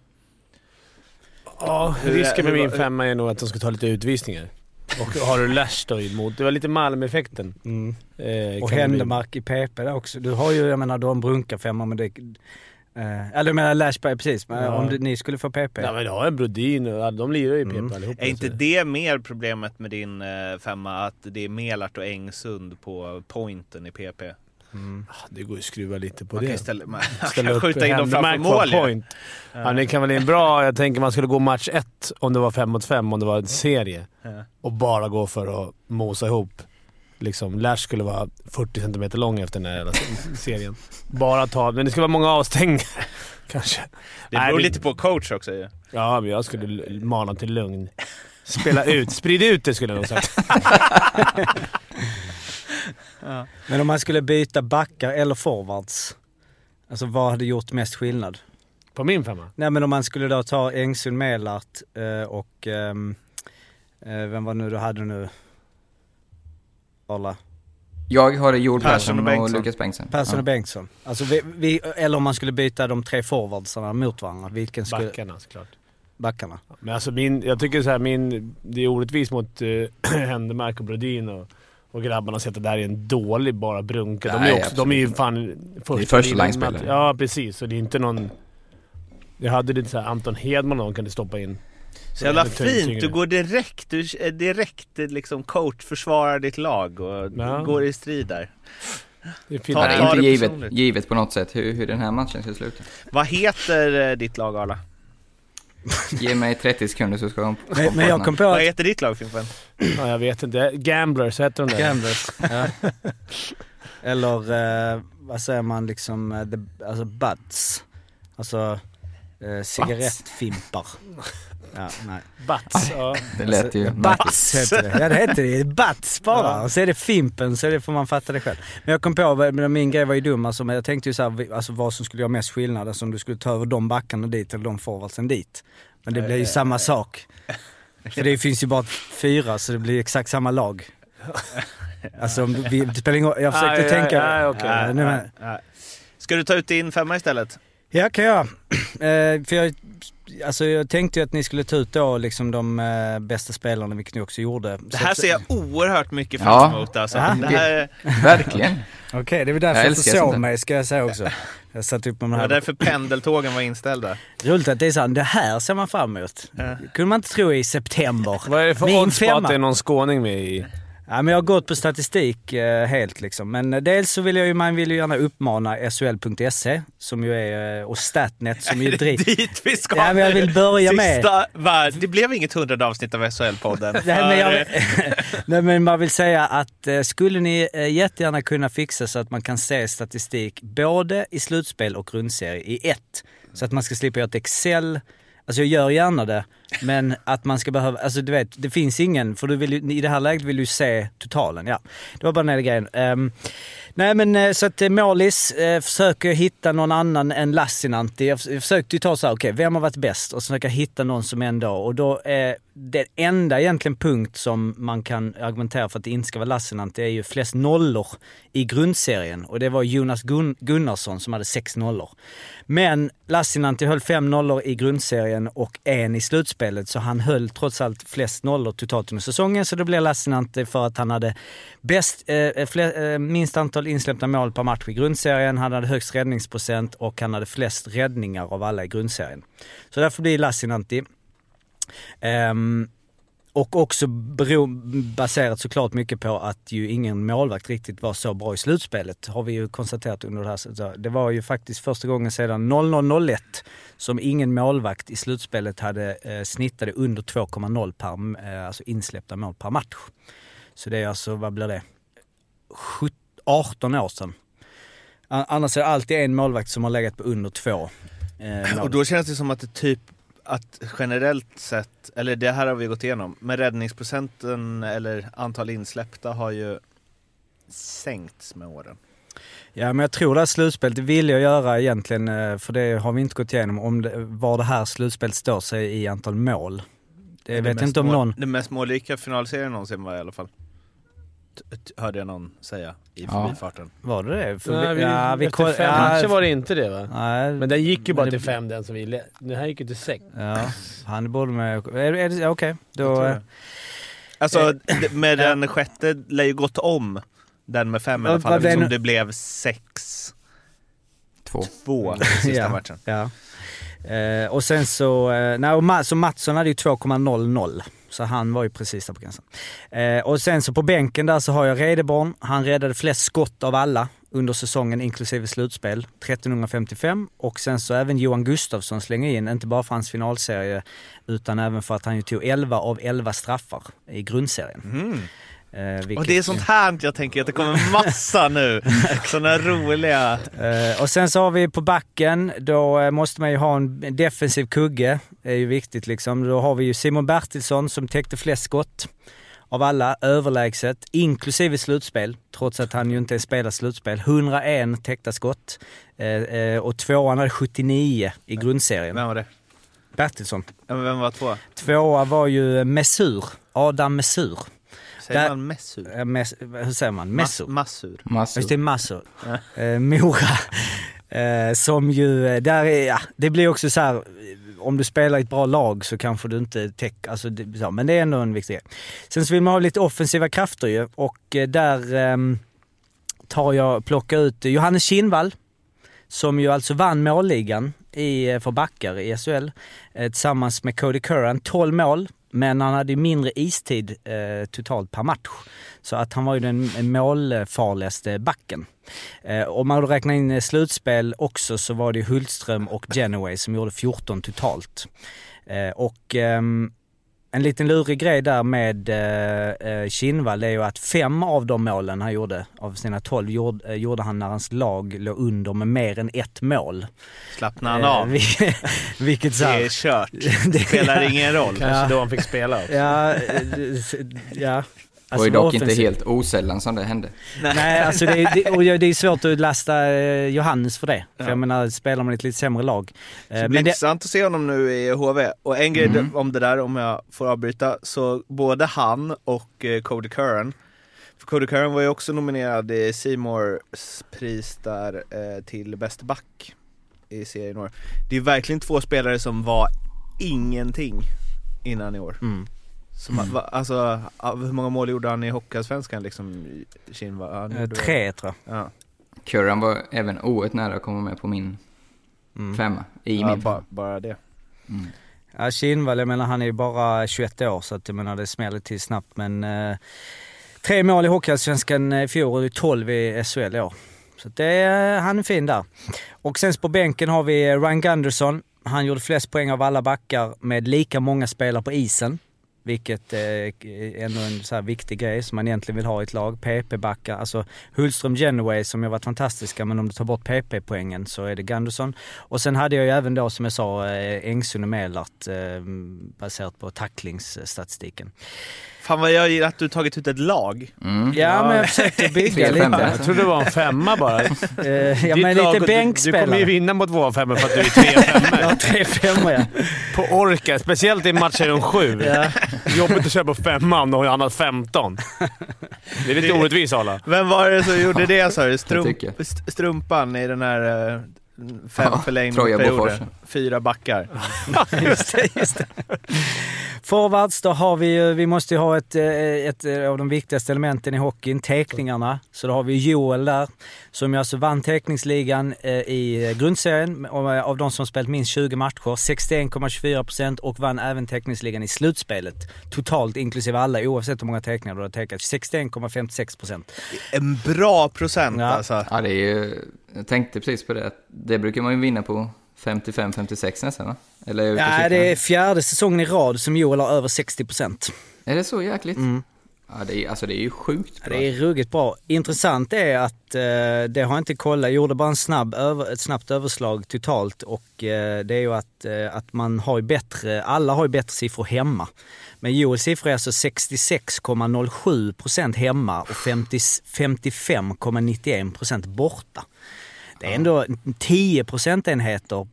Speaker 5: Ja,
Speaker 3: är-
Speaker 5: risken med min femma är nog att de ska ta lite utvisningar. Och har du Lash då emot. Det var lite Malmö-effekten.
Speaker 1: Mm.
Speaker 5: Eh,
Speaker 1: Och. Händemark i PP där också. Du har ju, jag menar, du har en brunka femma men det... Eh, eller du menar Lashberg precis, men
Speaker 5: Ja.
Speaker 1: om du, ni skulle få PP.
Speaker 5: Ja men du har en Brodin och de lirar ju i PP
Speaker 1: Mm.
Speaker 5: allihopa.
Speaker 3: Är inte det mer problemet med din eh, femma, att det är Melart och Engsund på pointen i PP?
Speaker 1: Mm.
Speaker 5: Det går ju att skruva lite på
Speaker 3: Man kan
Speaker 5: det.
Speaker 3: ju ställa, man
Speaker 5: Ställa
Speaker 3: kan
Speaker 5: upp
Speaker 3: skjuta in dem framför mål
Speaker 5: point. Ja. det kan väl en bra... Jag tänker man skulle gå match ett om det var fem mot fem, om det var en serie.
Speaker 3: Ja.
Speaker 5: Och bara gå för att mosa ihop. Liksom, Lash skulle vara 40 cm lång efter den här jävla serien. Bara ta... Men det skulle vara många avstängningar. Kanske.
Speaker 3: Det
Speaker 5: Nej,
Speaker 3: beror
Speaker 5: det-
Speaker 3: lite på coach också ju.
Speaker 5: Ja, men jag skulle mana till lugn. Spela ut. Sprid ut det skulle jag nog sagt.
Speaker 1: Men om man skulle byta backar eller forwards, alltså vad hade gjort mest skillnad?
Speaker 5: På min femma?
Speaker 1: Nej men om man skulle då ta Engsund, Melart eh, och ehm, eh, vem var nu du hade nu? Arla?
Speaker 2: Jag har Joel
Speaker 3: Persson och.
Speaker 2: Lukas Bengtsson.
Speaker 1: Persson
Speaker 2: ja.
Speaker 1: och Bengtsson. Alltså vi, vi, eller om man skulle byta de tre forwardsarna mot varandra. Vilken skulle...
Speaker 5: Backarna såklart.
Speaker 1: Backarna.
Speaker 5: Men alltså min, jag tycker så här, min, det är orättvist mot uh, Händemark och Brodin och, och grabbarna att sätta där i en dålig bara brunka. De är, också, de är ju fan första,
Speaker 2: första
Speaker 5: linjen-
Speaker 2: line-spelare.
Speaker 5: Ja, precis. Så det är inte någon... Jag hade lite så här, Anton Hedman någon kunde stoppa in.
Speaker 3: Så jävla fint, du går direkt, du är direkt liksom coach, försvarar ditt lag och
Speaker 5: Ja.
Speaker 3: går i strid där.
Speaker 5: Det är fint.
Speaker 3: Ta-
Speaker 2: Det är inte
Speaker 3: det
Speaker 2: givet, givet på något sätt hur, hur den här matchen ska sluta.
Speaker 3: Vad heter eh, ditt lag Arla?
Speaker 2: Ge mig 30 sekunder så ska de...
Speaker 1: Men, men jag kom på
Speaker 3: Vad
Speaker 1: att...
Speaker 3: heter ditt lag Fimpen?
Speaker 5: Ja, jag vet inte. Gamblers heter de där.
Speaker 1: Gamblers. ja. Eller eh, vad säger man liksom, eh, the, alltså buds. Alltså Eh, cigarettfimpar. Ja, nej.
Speaker 5: Bats. Ja.
Speaker 2: Det lät ju märkligt.
Speaker 1: Bats heter det. Ja det heter det. Bats bara. Och så är det Fimpen så det får man fatta det själv. Men jag kom på, min grej var ju dum alltså, men jag tänkte ju såhär, alltså vad som skulle göra mest skillnad. Alltså om du skulle ta över de backarna dit eller de forwardsen dit. Men det blir ju samma sak. För det finns ju bara fyra så det blir exakt samma lag. Alltså om vi, det spelar ingen roll. Jag försökte
Speaker 5: Nej,
Speaker 1: tänka.
Speaker 5: nej, okej.
Speaker 1: Ja,
Speaker 3: Nej,
Speaker 1: nej,
Speaker 3: nej,
Speaker 1: men-
Speaker 3: nej. Ska du ta ut din femma istället?
Speaker 1: Ja, kan jag. Eh, för jag, alltså jag tänkte ju att ni skulle ta ut då liksom de eh, bästa spelarna, vilket ni också gjorde.
Speaker 3: Det här ser jag oerhört mycket
Speaker 2: Ja.
Speaker 3: fram emot alltså.
Speaker 1: Ja.
Speaker 3: Det, här,
Speaker 2: Verkligen.
Speaker 1: Okej, det är väl därför
Speaker 2: Jag
Speaker 1: jag inte såg mig ska jag säga också. Jag satt upp med de
Speaker 3: det var
Speaker 1: här.
Speaker 3: därför pendeltågen var inställda.
Speaker 1: Roligt att det är så här, det här ser man fram emot.
Speaker 3: Ja.
Speaker 1: kunde man inte tro i september.
Speaker 5: Vad är det för
Speaker 1: Min
Speaker 5: odds på
Speaker 1: femma.
Speaker 5: att det är någon skåning med i?
Speaker 1: Ja, men jag har gått på statistik eh, helt liksom. Men eh, dels så vill jag ju, man vill ju gärna uppmana SHL.se som ju är, eh, och Statnet som ju
Speaker 3: Är det
Speaker 1: driver...
Speaker 3: dit vi ska
Speaker 1: Ja, men jag vill börja med-
Speaker 3: Sista, va, det blev inget hundrade avsnitt av SHL-podden.
Speaker 1: Nej men, jag, nej men man vill säga att eh, skulle ni eh, jättegärna kunna fixa så att man kan se statistik både i slutspel och grundserie i ett. Så att man ska slippa göra ett Excel. Alltså jag gör gärna det, men att man ska behöva, alltså du vet, det finns ingen, för du vill ju, i det här läget vill du se totalen. Ja, det var bara den här grejen. Um, nej men eh, så att eh, Målis uh, försöker hitta någon annan än Lassinantti. Jag, jag försökte ju ta så här, okej, vem har varit bäst? Och försöka hitta någon som ändå, och då är den enda egentligen punkt som man kan argumentera för att det inte ska vara Lassinantti är ju flest nollor i grundserien. Och det var Jonas Gun- Gunnarsson som hade sex nollor. Men Lassinantti höll fem nollor i grundserien och en i slutspelet, så han höll trots allt flest nollor totalt under säsongen. Så det blev Lassinantti för att han hade bäst, eh, eh, fler, eh, minst antal insläppta mål per match i grundserien, han hade högst räddningsprocent och han hade flest räddningar av alla i grundserien. Så därför blir Lassinantti. Ehm, och också bero, baserat såklart mycket på att ju ingen målvakt riktigt var så bra i slutspelet, har vi ju konstaterat under det här. Det var ju faktiskt första gången sedan 00-01 som ingen målvakt i slutspelet hade eh, snittade under 2,0 per, eh, alltså insläppta mål per match. Så det är alltså, vad blir det? 17, 18 år sedan. Annars är det alltid en målvakt som har legat på under två. Eh, mål.
Speaker 3: Och då känns det som att det typ att generellt sett, eller det här har vi gått igenom, men räddningsprocenten eller antal insläppta har ju sänkts med åren.
Speaker 1: Ja men jag tror det här slutspelet, det vill jag göra egentligen, eh, för det har vi inte gått igenom, om det, var det här slutspelet står sig i antal mål. Det, jag vet inte om någon...
Speaker 3: Den mest målrika finalserien någonsin var i alla fall. Hörde jag någon säga i
Speaker 2: Ja.
Speaker 3: förbifarten.
Speaker 1: Var det det? För
Speaker 5: Nej, vi,
Speaker 1: ja, vi
Speaker 5: efter fem
Speaker 1: ja,
Speaker 5: matcher var det inte det va?
Speaker 1: Nej,
Speaker 5: Men den gick ju bara till fem den som vi... le- Den här gick ju till sex.
Speaker 1: Ja, han borde med... Okej, då... eh,
Speaker 3: jag. Alltså d- med den sjätte lär ju gått om den med fem i alla fall eftersom det blev sex
Speaker 2: Två.
Speaker 3: två i sista
Speaker 1: Ja.
Speaker 3: matchen.
Speaker 1: Ja. Eh, och sen så, eh, nej, och Ma- så Mattsson hade ju 2,00. Så han var ju precis där på gränsen. Eh, och sen så på bänken där så har jag Redeborn. Han räddade flest skott av alla under säsongen inklusive slutspel, 1355. Och sen så även Johan Gustafsson slänger in, inte bara för hans finalserie, utan även för att han ju tog 11 av 11 straffar i grundserien. Mm. Eh,
Speaker 3: Och
Speaker 1: vilket-
Speaker 3: det är sånt här jag tänker att det kommer massa nu. Såna roliga...
Speaker 1: Eh, och sen så har vi på backen, då eh, måste man ju ha en defensiv kugge. Det är ju viktigt liksom. Då har vi ju Simon Bertilsson som täckte flest skott av alla, överlägset, inklusive slutspel, trots att han ju inte spelat slutspel. 101 täckta skott. Eh, eh, och tvåan hade 79 i grundserien.
Speaker 3: Vem var det?
Speaker 1: Bertilsson.
Speaker 3: Ja, Vem var två?
Speaker 1: Tvåa var ju Mesur, Adam Mesur.
Speaker 3: Säger
Speaker 1: Där-
Speaker 3: man Messur?
Speaker 1: Eh, Mes, hur säger man? Mesur?
Speaker 3: Mas- Massur.
Speaker 2: Massor.
Speaker 1: Just det, massor. Eh, Mora. Eh, som ju, eh, där är, ja, det blir också så här. eh, om du spelar i ett bra lag så kanske du inte täcker, alltså, det, så, men det är ändå en viktig grej. Sen så vill man ha lite offensiva krafter ju och eh, där ehm, tar jag, plockar ut Johannes Kinnvall som ju alltså vann målligan i, eh, för backar i SHL eh, tillsammans med Cody Curran. 12 mål, men han hade ju mindre istid eh, totalt per match. Så att han var ju den målfarligaste backen. Eh, om man då räknar in eh, slutspel också så var det Hultström och Genoway som gjorde 14 totalt. Eh, och ehm, en liten lurig grej där med eh, eh, Kinnvall är ju att fem av de målen han gjorde, av sina tolv, gjorde, eh, gjorde han när hans lag låg under med mer än ett mål.
Speaker 3: Slappnar han
Speaker 1: Eh,
Speaker 3: av?
Speaker 1: vil- vilket så
Speaker 3: Det
Speaker 1: här,
Speaker 3: är kört.
Speaker 1: Det-
Speaker 3: Spelar ingen roll.
Speaker 5: Kanske
Speaker 1: Ja.
Speaker 5: då han fick spela också.
Speaker 1: Ja, ja.
Speaker 2: Det var ju
Speaker 1: Alltså,
Speaker 2: dock inte helt osällan som det hände.
Speaker 1: Nej, alltså det, är- det, och det är svårt att lasta eh, Johannes för det. För
Speaker 3: Ja.
Speaker 1: jag menar, spelar man i ett lite sämre lag. Eh,
Speaker 3: Det blir
Speaker 1: Men det,
Speaker 3: intressant att se honom nu i HV. Och en grej
Speaker 2: Mm.
Speaker 3: om det där, om jag får avbryta, så både han och eh, Cody Curran, för Cody Curran var ju också nominerad i Seymours pris där eh, till bäst back i serien år. Det är verkligen två spelare som var ingenting innan i år.
Speaker 1: mm.
Speaker 3: Som, va, alltså, hur många mål gjorde han i Hockeyallsvenskan liksom? Kinva?
Speaker 1: Eh, Tre tror jag.
Speaker 3: Ja.
Speaker 2: Curran var även oerhört nära att komma med på min
Speaker 1: Mm.
Speaker 2: femma. I
Speaker 3: Ja,
Speaker 2: min
Speaker 3: bara,
Speaker 2: femma.
Speaker 3: bara det.
Speaker 2: Mm.
Speaker 1: Ja, Kinnvall, jag menar han är ju bara 21 år så att jag menar det smäller till snabbt men eh, tre mål i Hockeyallsvenskan i fjol och 12 i SHL i år. Så det är, han är fin där. Och sen på bänken har vi Ryan Gunderson. Han gjorde flest poäng av alla backar med lika många spelare på isen. Vilket är ändå en så här viktig grej som man egentligen vill ha i ett lag. PP-backar, alltså Hultström Genoway som ju har varit fantastiska men om du tar bort PP-poängen så är det Gunderson. Och sen hade jag ju även då som jag sa eh, Engsund och Melart eh, baserat på tacklingsstatistiken.
Speaker 3: Fan vad jag gillar att du tagit ut ett lag.
Speaker 2: Mm.
Speaker 1: Ja, men jag försökte bygga lite.
Speaker 5: Jag trodde det var en femma bara.
Speaker 1: Eh, ja
Speaker 5: Ditt
Speaker 1: men
Speaker 5: lag-
Speaker 1: lite
Speaker 5: du- Du kommer ju
Speaker 1: bänkspelare.
Speaker 5: vinna mot våra femmor för att du är tre femmor.
Speaker 1: Ja, tre femmor ja.
Speaker 5: På orka, speciellt i matcher om sju.
Speaker 1: ja.
Speaker 5: Jobbigt att köra på femman och han har 15. Det är lite orättvist Arla.
Speaker 3: Vem var det som gjorde det sa du? Strump, strumpan i den här eh, fem
Speaker 2: Ja,
Speaker 3: förlängd
Speaker 2: Troja
Speaker 3: perioder.
Speaker 2: Bofors.
Speaker 3: Fyra backar.
Speaker 1: just det, just det. Forwards, då har vi ju, vi måste ju ha ett, eh, ett eh, av de viktigaste elementen i hockeyn, teckningarna. Så då har vi Joel där, som ju alltså vann teckningsligan eh, i grundserien av de som spelat minst 20 matcher, 61,24% och vann även teckningsligan i slutspelet. Totalt inklusive alla, oavsett hur många teckningar du har tecknat. 61,56%.
Speaker 3: En bra procent
Speaker 1: Ja.
Speaker 3: alltså.
Speaker 2: Ja, det är ju... Jag tänkte precis på det. Det brukar man ju vinna på 55-56 nästan va? Eller är
Speaker 1: Ja,
Speaker 2: cyklar?
Speaker 1: det är fjärde säsongen i rad som Joel har över 60%.
Speaker 2: Är det så jäkligt?
Speaker 1: Mm.
Speaker 2: Ja, det är, alltså det är ju sjukt
Speaker 1: Ja,
Speaker 2: bra.
Speaker 1: Det är ruggigt bra. Intressant är att, eh, det har jag inte kollat, jag gjorde bara en snabb över, ett snabbt överslag totalt och eh, det är ju att, eh, att man har ju bättre, alla har ju bättre siffror hemma. Men Joels siffror är alltså 66,07% hemma och 50, 55,91% borta. Det är ändå 10 procentenheter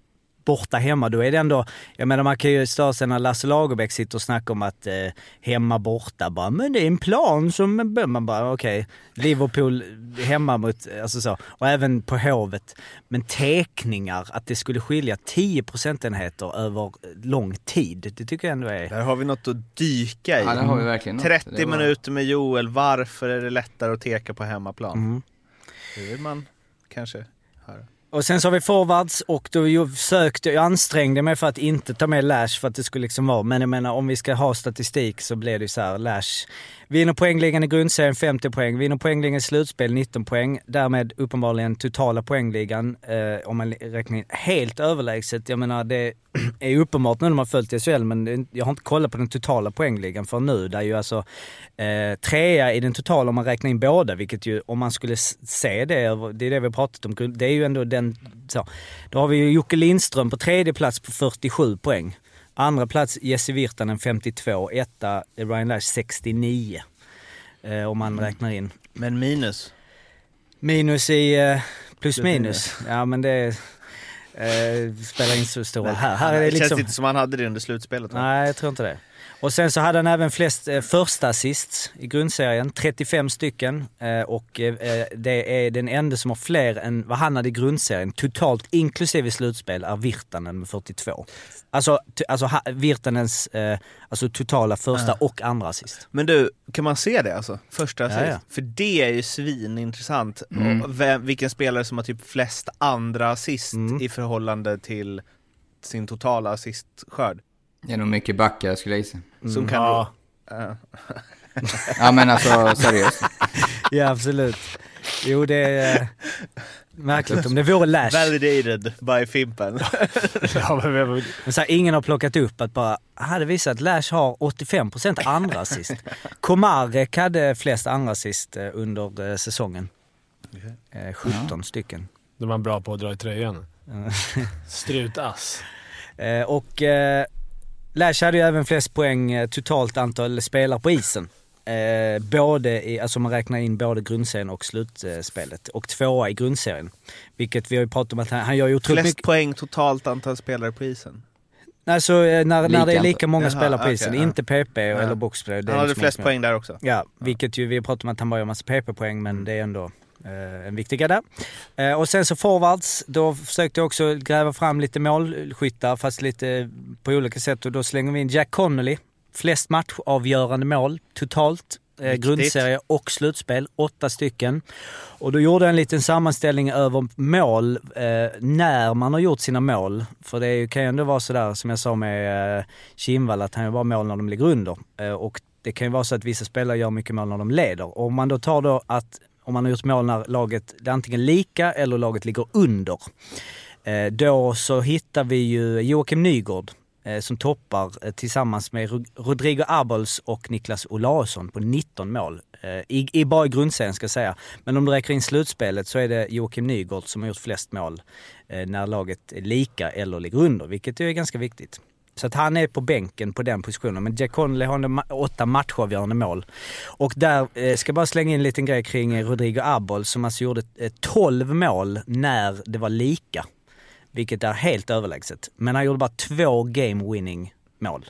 Speaker 1: borta hemma, då är det ändå, jag menar man kan ju störa sig när Lasse Lagerbäck sitter och snackar om att eh, hemma borta bara, men det är en plan som, man bara okej, Liverpool hemma mot, alltså så, och även på Hovet. Men teckningar, att det skulle skilja 10 procentenheter över lång tid, det tycker jag ändå är...
Speaker 3: Där har vi något att dyka i.
Speaker 2: Ja, det har vi verkligen något.
Speaker 3: 30
Speaker 2: Det var-
Speaker 3: minuter med Joel, varför är det lättare att teka på hemmaplan?
Speaker 1: Mm.
Speaker 3: Det vill man kanske här.
Speaker 1: Och sen så har vi forwards och då jag försökte, jag ansträngde mig för att inte ta med Lash för att det skulle liksom vara, men jag menar om vi ska ha statistik så blir det ju så här, Lash vinner poängligan i grundserien 50 poäng, vinner poängligan i slutspel 19 poäng, därmed uppenbarligen totala poängligan, eh, om man räknar in helt överlägset. Jag menar det är ju uppenbart nu när man följt SHL men det- jag har inte kollat på den totala poängligan för nu, där ju alltså eh, trea i den totala om man räknar in båda, vilket ju om man skulle se det, det är det vi har pratat om, det är ju ändå den, så. Då har vi ju Jocke Lindström på tredje plats på 47 poäng. Andra plats Jesse Virtanen 52, etta Ryan Lash 69. Eh, om man räknar in.
Speaker 3: Men minus?
Speaker 1: Minus i eh, plus
Speaker 3: Plus
Speaker 1: minus. Ja men det eh, spelar inte så stor roll. Här, här är det
Speaker 3: det känns
Speaker 1: liksom...
Speaker 3: inte som han hade det under slutspelet va?
Speaker 1: Nej, jag tror inte det. Och sen så hade han även flest eh, första assists i grundserien, 35 stycken. Eh, och eh, det är den enda som har fler än vad han hade i grundserien, totalt inklusive slutspel, är Virtanen med 42. Alltså, alltså ha, Virtanens eh, alltså totala första och andra assist.
Speaker 3: Men du, kan man se det alltså? Första assist?
Speaker 1: Ja, ja.
Speaker 3: För det är ju svinintressant.
Speaker 2: Mm.
Speaker 3: Vem, vilken spelare som har typ flest andra assist
Speaker 1: Mm.
Speaker 3: i förhållande till sin totala assistskörd.
Speaker 2: Det är nog mycket backar skulle jag gissa.
Speaker 3: Som kan...
Speaker 5: Ja.
Speaker 3: Ja.
Speaker 2: Ja men alltså seriöst.
Speaker 1: Ja, absolut. Jo, det är... Märkligt om det vore Lash.
Speaker 3: Validated by Fimpen.
Speaker 5: Ja, men, men,
Speaker 1: Men så här, ingen har plockat upp att bara, hade visat att Lash har 85% andra assist. Komarek hade flest andra assist eh, under eh, säsongen. Eh, 17 stycken.
Speaker 5: de var bra på att dra i tröjan. Strutass.
Speaker 1: Eh, och eh, Lash hade ju även flest poäng eh, totalt antal spelare på isen. Eh, både i, alltså man räknar in både grundserien och slutspelet. Och tvåa i grundserien. Vilket vi har ju pratat om att han, han gör ju otroligt
Speaker 3: Flest
Speaker 1: mycket.
Speaker 3: poäng totalt antal spelare på isen.
Speaker 1: Alltså eh, när, när det är
Speaker 2: Lika
Speaker 1: många
Speaker 3: Jaha,
Speaker 1: spelare på
Speaker 3: okej,
Speaker 1: isen.
Speaker 3: ja.
Speaker 1: Inte PP eller boxplay.
Speaker 3: Han hade
Speaker 1: liksom
Speaker 3: flest poäng där också.
Speaker 1: Ja, vilket ju vi har pratat om att han bara gör massa PP-poäng men det är ändå en viktig där. Eh, och sen så forwards, då försökte jag också gräva fram lite målskyttar fast lite på olika sätt och då slänger vi in Jack Connolly. Flest matchavgörande mål totalt. Eh,
Speaker 3: Viktigt.
Speaker 1: grundserie och slutspel, åtta stycken. Och då gjorde jag en liten sammanställning över mål eh, när man har gjort sina mål. För det kan ju ändå vara sådär som jag sa med eh, Kindvall att han gör bara mål när de ligger under. Eh, och det kan ju vara så att vissa spelare gör mycket mål när de leder. Och om man då tar då att om man har gjort mål när laget är antingen lika eller laget ligger under. Eh, då så hittar vi ju Joakim Nygård eh, som toppar eh, tillsammans med Rodrigo Abols och Niklas Olausson på 19 mål. I, i, bara i grundserien ska jag säga. Men om du räknar in slutspelet så är det Joakim Nygård som har gjort flest mål när laget är lika eller ligger under, vilket är ganska viktigt. Så att han är på bänken på den positionen. Men Jack Connolly har ändå ma- åtta matchavgörande mål. Och där eh, ska jag bara slänga in en liten grej kring eh, Rodrigo Abol som alltså gjorde eh, 12 mål när det var lika. Vilket är helt överlägset. Men han gjorde bara två game winning mål.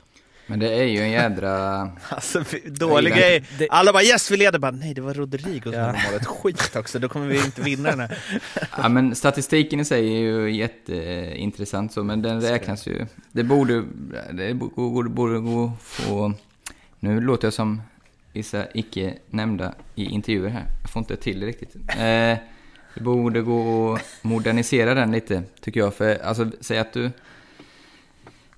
Speaker 2: Men det är ju en jädra...
Speaker 3: Alltså dålig grej.
Speaker 1: det-
Speaker 3: Alla bara yes vi leder, bara nej det var Rodrigo som hade målet. Skit också, då kommer vi inte vinna den här.
Speaker 2: Ja, men statistiken i sig är ju jätteintressant så, men den räknas ju... Det borde, det borde, borde gå få... Nu låter jag som vissa icke nämnda i intervjuer här. Jag får inte till det riktigt. Eh, det borde gå att modernisera den lite, tycker jag. För alltså, säg att du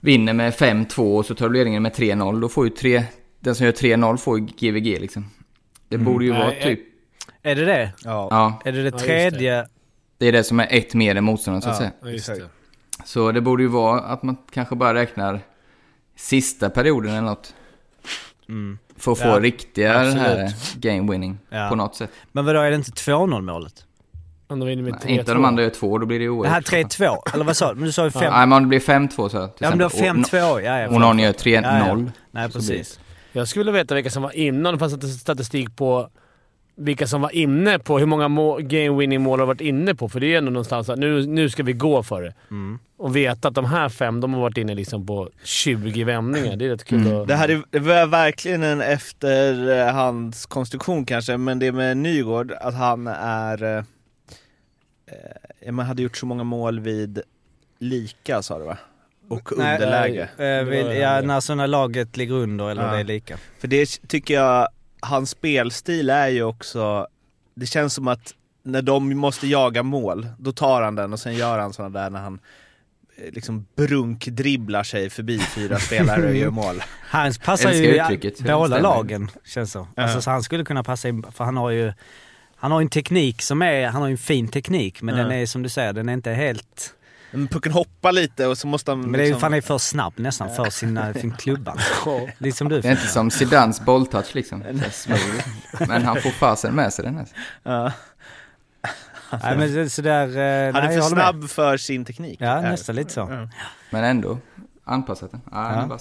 Speaker 2: vinner med 5-2 och så tar du ledningen med 3-0. Då får ju tre, den som gör 3-0 får ju GVG liksom. Det borde ju vara typ...
Speaker 1: Är det det?
Speaker 3: Ja.
Speaker 2: Ja,
Speaker 1: Är det det
Speaker 5: just det.
Speaker 1: tredje?
Speaker 2: det är det som är ett mer än motståndaren så att
Speaker 3: Ja.
Speaker 2: säga.
Speaker 5: Ja, just det.
Speaker 2: Så det borde ju vara att man kanske bara räknar sista perioden eller något.
Speaker 1: Mm.
Speaker 2: För att få
Speaker 1: Ja,
Speaker 2: riktiga den här game winning
Speaker 1: Ja.
Speaker 2: på något sätt.
Speaker 1: Men vadå, är det inte 2-0 målet?
Speaker 5: Om de vinner med
Speaker 2: Nej, inte
Speaker 5: 3-2.
Speaker 2: de andra gör två, då blir det ju
Speaker 1: Det här
Speaker 2: oerhört.
Speaker 1: 3-2, eller vad sa du? Men du sa ju 5...
Speaker 2: Nej, men om det blir 5-2 så
Speaker 1: Ja men du har
Speaker 2: exempel.
Speaker 1: 5-2, ja ja.
Speaker 2: Och någon gör
Speaker 1: Ja, ja.
Speaker 2: 3-0.
Speaker 1: Nej precis.
Speaker 5: Jag skulle vilja veta vilka som var inne, om det fanns statistik på vilka som var inne på hur många må- game winning mål har varit inne på. För det är ändå någonstans att nu, nu ska vi gå för det.
Speaker 1: Mm.
Speaker 5: Och veta att de här fem, de har varit inne liksom på 20 vändningar. Det är rätt kul
Speaker 2: Mm.
Speaker 5: att...
Speaker 3: Det här är, det var verkligen en efterhandskonstruktion kanske, men det med Nygård, att han är... Eh, eh, man hade gjort så många mål vid lika sa du va? Och
Speaker 1: Nej,
Speaker 3: underläge.
Speaker 1: Eh, ja, när sådana laget ligger under eller
Speaker 3: Ja.
Speaker 1: det är lika.
Speaker 3: För det tycker jag, hans spelstil är ju också, det känns som att när de måste jaga mål, då tar han den och sen gör han sådana där när han eh, liksom brunkdribblar sig förbi fyra spelare och gör mål.
Speaker 1: Han passar
Speaker 2: Älskar
Speaker 1: ju i båda lagen känns så. Alltså,
Speaker 3: Ja.
Speaker 1: så han skulle kunna passa in, för han har ju han har en teknik som är, han har ju en fin teknik men
Speaker 3: Ja.
Speaker 1: den är som du säger, den är inte helt...
Speaker 3: Men pucken hoppar lite och så måste han
Speaker 1: Men det är ju
Speaker 3: liksom,
Speaker 1: fan är för snabb nästan för sina, sin klubban. Lite som du.
Speaker 2: Det är inte som Zidans bolltouch liksom. Men han får fasen med sig den här.
Speaker 3: ja.
Speaker 1: Nej men sådär... eh,
Speaker 3: Han är för
Speaker 1: håller med.
Speaker 3: snabb för sin teknik.
Speaker 1: Ja, nästan lite så.
Speaker 3: Ja.
Speaker 2: Men ändå anpassat den. Ja,
Speaker 1: Ja.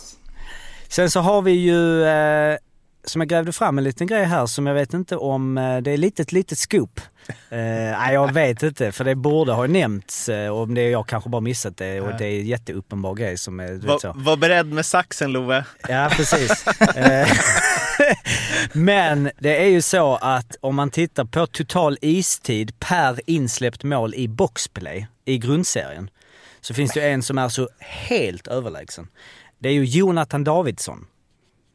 Speaker 1: Sen så har vi ju, eh, som jag grävde fram en liten grej här som jag vet inte om, eh, det är lite ett litet scoop. Eh, nej jag vet inte för det borde ha nämnts eh, om det jag kanske bara missat det och det är en jätteuppenbar grej som är,
Speaker 3: Var,
Speaker 1: så.
Speaker 3: var beredd med saxen Love.
Speaker 1: Ja, precis. Eh, Men det är ju så att om man tittar på total istid per insläppt mål i boxplay i grundserien så finns det ju en som är så helt överlägsen. Det är ju Jonathan Davidsson.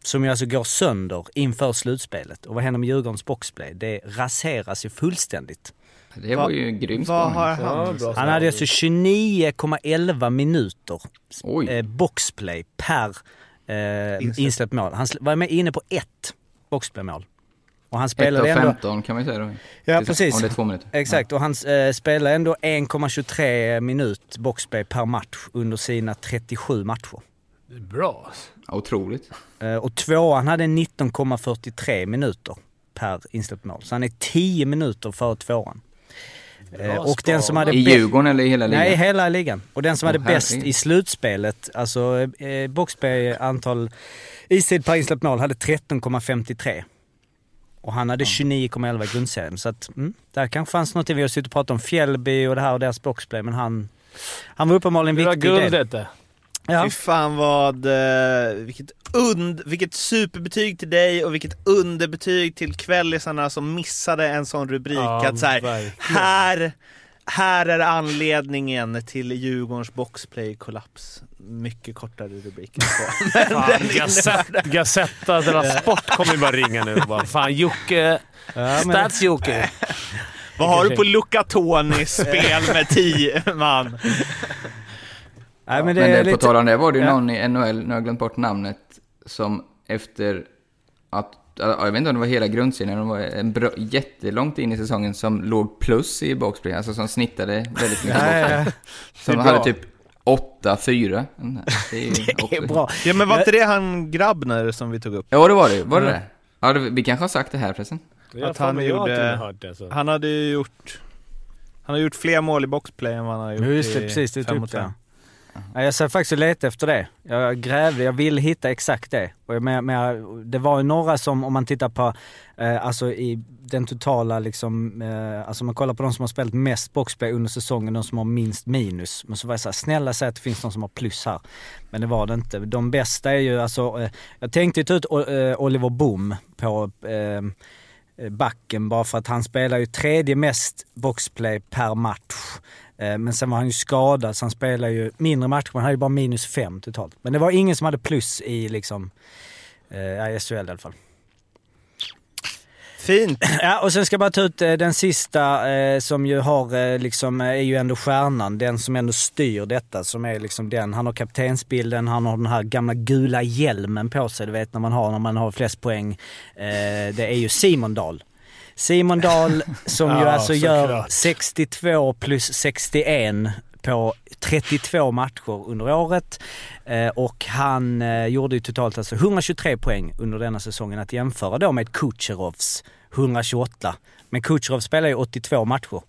Speaker 1: Som ju alltså går sönder inför slutspelet. Och vad händer med Djurgårdens boxplay? Det raseras ju fullständigt.
Speaker 2: Det var ju en grym
Speaker 3: Vad
Speaker 2: spaning.
Speaker 3: har
Speaker 5: Ja,
Speaker 3: han?
Speaker 1: Han hade alltså 29,11 minuter
Speaker 2: Oj.
Speaker 1: eh, boxplay per eh,
Speaker 3: Insläppt.
Speaker 1: mål. Han var med inne på ett boxplaymål. Och han
Speaker 2: 1
Speaker 1: spelade
Speaker 2: av
Speaker 1: ändå...
Speaker 2: 15 kan man ju säga då.
Speaker 1: Ja,
Speaker 2: Tills-
Speaker 1: precis.
Speaker 2: Om det är två minuter.
Speaker 1: Exakt, och han eh, spelade ändå 1,23 minut boxplay per match under sina 37 matcher.
Speaker 5: Det är bra.
Speaker 2: Ja, otroligt.
Speaker 1: Eh, och tvåan hade 19,43 minuter per insläppt mål. Så han är 10 minuter före tvåan. Eh, och den som hade
Speaker 2: I Djurgården eller i hela ligan?
Speaker 1: Nej, hela ligan. Och den som
Speaker 2: Åh,
Speaker 1: hade bäst i slutspelet, alltså eh, boxplay antal istid per insläppt mål, hade 13,53. Och han hade 29,11 i grundserien. Så att, mm, där kanske fanns något. Vi har suttit och pratat om Fjällby och det här och deras boxplay, men han, han var uppenbarligen
Speaker 5: Det var
Speaker 1: viktig
Speaker 5: guldet det.
Speaker 1: Ja.
Speaker 3: Fy fan vad, eh, vilket, und, vilket superbetyg till dig och vilket underbetyg till kvällisarna som missade en sån rubrik.
Speaker 5: Ja,
Speaker 3: att så här,
Speaker 5: verkligen.
Speaker 3: här, här är anledningen till Djurgårdens boxplay-kollaps. Mycket kortare rubrik än så.
Speaker 5: Fan, Gazetta, Gazetta della Sport kommer ju bara ringa nu och bara Fan Jocke,
Speaker 1: men-
Speaker 5: Stats-Jocke.
Speaker 3: Vad har du på Luca Tonis spel med 10 man?
Speaker 1: Nej, men det
Speaker 2: Men
Speaker 1: är
Speaker 2: det, på
Speaker 1: lite...
Speaker 2: tal om det var det ju
Speaker 1: Ja.
Speaker 2: någon i NHL, nu har jag glömt bort namnet, som efter att, ja, jag vet inte om det var hela grundserien, det var en bra, jättelångt in i säsongen som låg plus i boxplay, alltså som snittade väldigt mycket boxplay. Som
Speaker 3: är
Speaker 2: hade
Speaker 3: bra.
Speaker 2: typ 8-4. Det är, ju
Speaker 1: Det är bra.
Speaker 3: Ja men var inte det han Grabner som vi tog upp?
Speaker 2: Ja det var det Var det
Speaker 3: Mm.
Speaker 2: det? Ja, det, vi kanske har sagt det här förresten.
Speaker 3: Att han gjorde-. Han hade ju gjort Han har gjort fler mål i boxplay än vad han har gjort
Speaker 1: Just det,
Speaker 3: i
Speaker 1: precis. Det
Speaker 3: mot
Speaker 1: upp det. Ja, jag satt faktiskt och letade efter det. Jag grävde, jag ville hitta exakt det. Och men, det var ju några som, om man tittar på, eh, alltså i den totala liksom, eh, alltså om man kollar på de som har spelat mest boxplay under säsongen, de som har minst minus. Men så var jag såhär, snälla säg att det finns någon som har plus här. Men det var det inte. De bästa är ju alltså, eh, jag tänkte ta ut eh, Oliver Boom på eh, eh, backen bara för att han spelar ju tredje mest boxplay per match. Eh, Men sen var han ju skadad så han spelar ju mindre matcher. Han hade ju bara minus fem totalt. Men det var ingen som hade plus i liksom, eh, i SHL i alla fall.
Speaker 3: Fint!
Speaker 1: Ja, och sen ska jag bara ta ut eh, den sista eh, som ju har eh, liksom, är ju ändå stjärnan. Den som ändå styr detta. Som är liksom den. Han har kaptensbilden, han har den här gamla gula hjälmen på sig. Du vet när man har, när man har flest poäng. Eh, det är ju Simon Dahl. Simon Dahl som ju
Speaker 5: Ja,
Speaker 1: alltså gör
Speaker 5: såklart.
Speaker 1: 62 plus 61 på 32 matcher under året. Eh, och han eh, gjorde ju totalt alltså 123 poäng under denna säsongen att jämföra då med Kucherovs 128. Men Kucherov spelar ju 82 matcher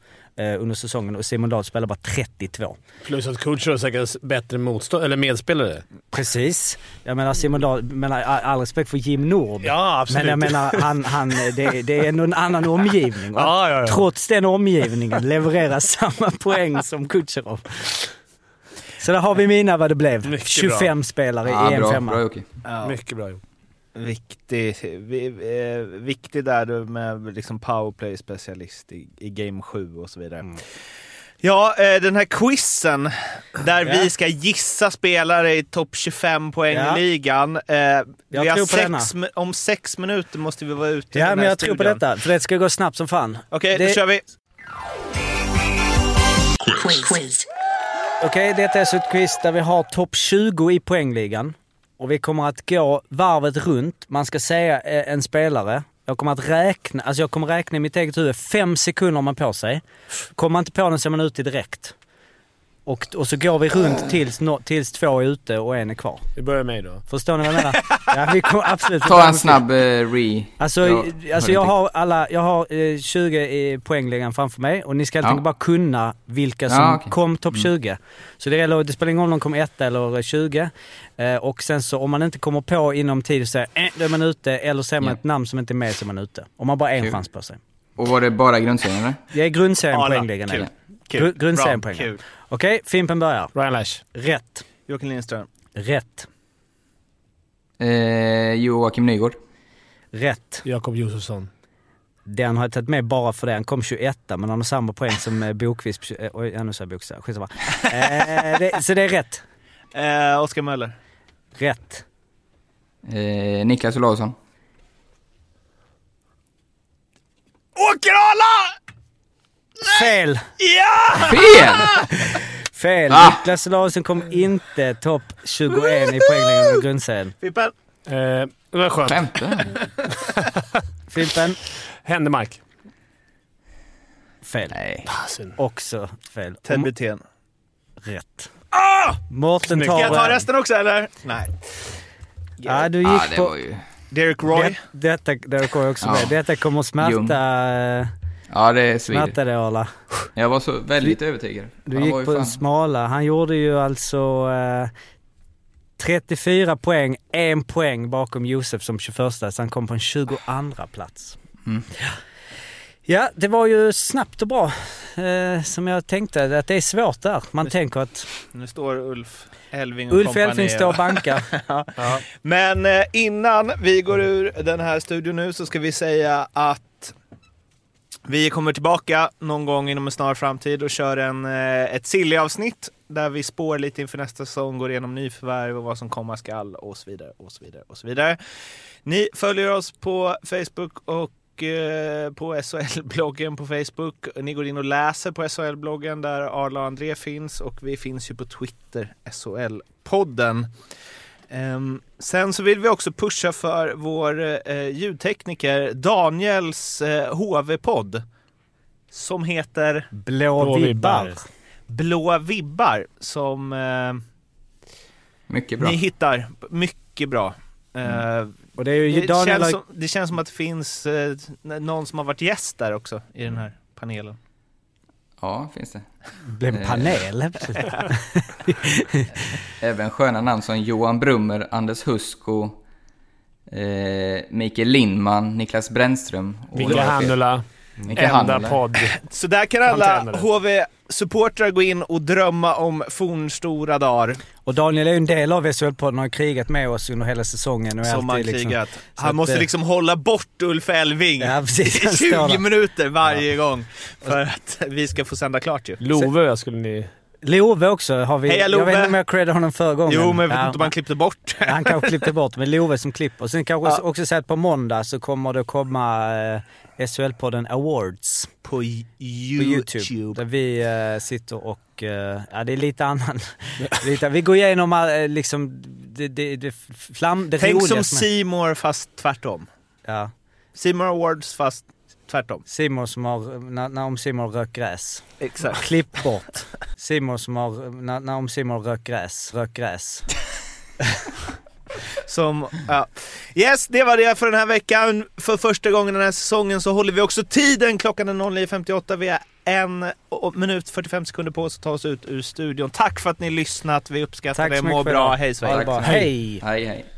Speaker 1: under säsongen och Simon Dahl spelar bara 32.
Speaker 5: Plus att coachen har säkert bättre motstånd, eller medspelare.
Speaker 1: Precis. Jag menar Simon Dahl, menar, all, respekt för Jim Nord.
Speaker 5: Ja, absolut.
Speaker 1: Men jag menar, han, han, det, det är ändå en annan omgivning.
Speaker 5: Ja, ja, ja.
Speaker 1: Trots den omgivningen levererar samma poäng som Kucherov. Så där har vi mina vad det blev.
Speaker 5: Mycket
Speaker 1: 25 spelare
Speaker 2: Ja,
Speaker 1: i en
Speaker 2: bra,
Speaker 1: femma.
Speaker 2: bra Jocke.
Speaker 5: Mycket bra gjort.
Speaker 3: Viktig, vi, eh, viktig där du med liksom powerplay specialist i, i game 7 och så vidare. Ja, eh, den här quizen där
Speaker 1: Ja.
Speaker 3: vi ska gissa spelare i topp 25 poäng
Speaker 1: Ja.
Speaker 3: i ligan. Eh, vi har
Speaker 1: tror på denna.
Speaker 3: sex, mi- om sex minuter måste vi vara ute
Speaker 1: Ja,
Speaker 3: den
Speaker 1: men jag tror på
Speaker 3: studion.
Speaker 1: detta. För det ska gå snabbt som fan.
Speaker 3: Okej,
Speaker 1: Det-
Speaker 3: då kör vi.
Speaker 1: Okej, detta är alltså ett quiz där vi har topp 20 i poängligan. Och vi kommer att gå varvet runt. Man ska säga eh, en spelare. Jag kommer att räkna, alltså jag kommer räkna i mitt eget huvud. Fem sekunder har man på sig. Kommer man inte på den så är man ute direkt. Och, och så går vi runt tills, nå- tills två är ute och en är kvar.
Speaker 5: Vi börjar med mig då.
Speaker 1: Förstår ni vad jag menar? Ja, vi kommer absolut
Speaker 2: Ta en snabb eh, re...
Speaker 1: Alltså,
Speaker 2: Ja,
Speaker 1: alltså jag
Speaker 2: inte.
Speaker 1: har alla, jag har eh, 20 i poängligan framför mig och ni ska helt
Speaker 2: Ja.
Speaker 1: enkelt bara kunna vilka som
Speaker 2: Ja, okej.
Speaker 1: kom topp
Speaker 2: Mm.
Speaker 1: 20. Så det, gäller, det spelar ingen roll om de kom ett eller 20. Eh, och sen så om man inte kommer på inom tid så säger eh, då är man ute eller ser man
Speaker 2: Ja.
Speaker 1: ett namn som inte är med så är man ute. Om man bara har en
Speaker 2: Kul.
Speaker 1: chans på sig.
Speaker 2: Och var det bara grundserien eller?
Speaker 1: Det är grundserien poängligan. är
Speaker 3: Kul. Kul.
Speaker 1: Gru- grundserien poängligan. Okej, Fimpen börjar.
Speaker 5: Ryan Lash.
Speaker 1: Rätt.
Speaker 3: Joakim Lindström.
Speaker 1: Rätt.
Speaker 2: Eh, Joakim Nygård.
Speaker 1: Rätt.
Speaker 5: Jakob Josefsson.
Speaker 1: Den har jag tagit med bara för det. Han kom 21 men han har samma poäng som eh, Bokvist. eh, Oj, ja, nu sa jag Bokvist. Skitsamma. eh, det, så det är rätt.
Speaker 3: Eh, Oskar Möller.
Speaker 1: Rätt.
Speaker 2: Eh, Niklas Olausson.
Speaker 3: Åker Arla!
Speaker 1: Fel!
Speaker 3: Ja!
Speaker 2: Fel!
Speaker 1: Fel.
Speaker 2: Ah!
Speaker 1: Niklas Larsson kom inte topp 21 i poängligan under grundserien.
Speaker 3: Fimpen.
Speaker 5: Eh, det var skönt.
Speaker 2: Femte?
Speaker 1: Fimpen?
Speaker 5: Händemark.
Speaker 1: Fel.
Speaker 2: Nej.
Speaker 5: Fasen.
Speaker 1: Också fel.
Speaker 3: Ted
Speaker 1: Och-
Speaker 3: Brithén.
Speaker 1: Rätt. Ah! Mårten
Speaker 5: Snyggt.
Speaker 3: Ska jag ta
Speaker 1: tar...
Speaker 3: resten också eller? Nej.
Speaker 1: Ja, du gick
Speaker 2: Ja, det
Speaker 1: på...
Speaker 2: var ju...
Speaker 3: Derek Roy.
Speaker 1: Det, detta, det går jag också med. Detta kommer att smärta,
Speaker 2: Ljung. Ja, det svider.
Speaker 1: smärta Arla.
Speaker 2: Jag var så väldigt övertygad.
Speaker 1: Du
Speaker 2: Han
Speaker 1: gick
Speaker 2: var ju
Speaker 1: på
Speaker 2: fan-
Speaker 1: smala. Han gjorde ju alltså eh, 34 poäng, en poäng bakom Josef som 21 så han kom på en 22 plats.
Speaker 2: Mm.
Speaker 1: Ja, det var ju snabbt och bra. Eh, som jag tänkte, att det är svårt där. Man tänker att
Speaker 3: Nu står Ulf Elving och
Speaker 1: Ulf Elfing står och bankar.
Speaker 3: Ja. Men eh, innan vi går ur den här studion nu så ska vi säga att vi kommer tillbaka någon gång inom en snar framtid och kör en, eh, ett Silly-avsnitt där vi spår lite inför nästa säsong, går igenom nyförvärv och vad som komma skall och så vidare och så vidare och så vidare. Ni följer oss på Facebook och eh, på SHL-bloggen på Facebook. Ni går in och läser på SHL-bloggen där Arla och André finns och vi finns ju på Twitter, SHL-podden. Ehm, sen så vill vi också pusha för vår eh, ljudtekniker Daniels eh, HV-podd som heter
Speaker 1: Blå,
Speaker 5: Blå
Speaker 1: vibbar.
Speaker 5: vibbar.
Speaker 3: Blå vibbar som eh,
Speaker 2: Mycket bra.
Speaker 3: ni hittar mycket bra. Eh,
Speaker 1: Och det är ju
Speaker 3: det,
Speaker 1: Daniel...
Speaker 3: känns som, det känns som att det finns eh, någon som har varit gäst där också i den här panelen.
Speaker 2: Ja, finns det.
Speaker 1: blev en panel helt plötsligt.
Speaker 2: Även sköna namn som Johan Brummer, Anders Husko, eh, Mikael Lindman, Niklas Brännström. fler.
Speaker 5: Handula.
Speaker 2: Micke
Speaker 5: Enda podd.
Speaker 3: Så där kan alla. HV-supportrar gå in och drömma om fornstora dagar
Speaker 1: Och Daniel är ju en del av SHL-podden och har krigat med oss under hela säsongen. Och
Speaker 3: som har
Speaker 1: alltid liksom-
Speaker 3: krigat.
Speaker 1: så
Speaker 3: Han
Speaker 1: att,
Speaker 3: måste
Speaker 1: eh,
Speaker 3: liksom hålla bort Ulf Elving
Speaker 1: Ja, precis.
Speaker 3: i
Speaker 1: Han står
Speaker 3: 20
Speaker 1: där.
Speaker 3: minuter varje gång för att vi ska få sända klart ju.
Speaker 5: Love jag skulle ni...
Speaker 1: Love också har vi.
Speaker 3: Heja,
Speaker 1: Jag
Speaker 3: Love!
Speaker 1: vet inte om jag creddade honom förra gången.
Speaker 3: Jo, men jag vet
Speaker 1: Ja,
Speaker 3: inte om han klippte bort.
Speaker 1: Han kanske klippte bort, men Love som klipper. Sen kanske
Speaker 3: Ja.
Speaker 1: också säga att på måndag så kommer det komma eh, SHL-podden Awards
Speaker 3: På
Speaker 1: på
Speaker 3: YouTube.
Speaker 1: YouTube. Där vi eh, sitter och, eh, ja det är lite annan, lite, vi går igenom eh, liksom det, det, det, flam, det
Speaker 3: Tänk som Seymour fast tvärtom.
Speaker 1: Ja,
Speaker 3: Seymour Awards fast tvärtom.
Speaker 1: Simon som har, när, när om Simon rök gräs.
Speaker 3: Exakt.
Speaker 1: Klipp bort. Simon som har, när, när om Simon rök gräs, rök gräs.
Speaker 3: Som, ja. Yes, det var det för den här veckan. För första gången den här säsongen så håller vi också tiden. Klockan är 09.58. Vi har en minut 45 sekunder på oss att ta oss ut ur studion. Tack för att ni lyssnat. Vi uppskattar
Speaker 1: Tack
Speaker 3: det. Må bra. Hej Sverige.
Speaker 1: Hej!
Speaker 2: Hej, hej.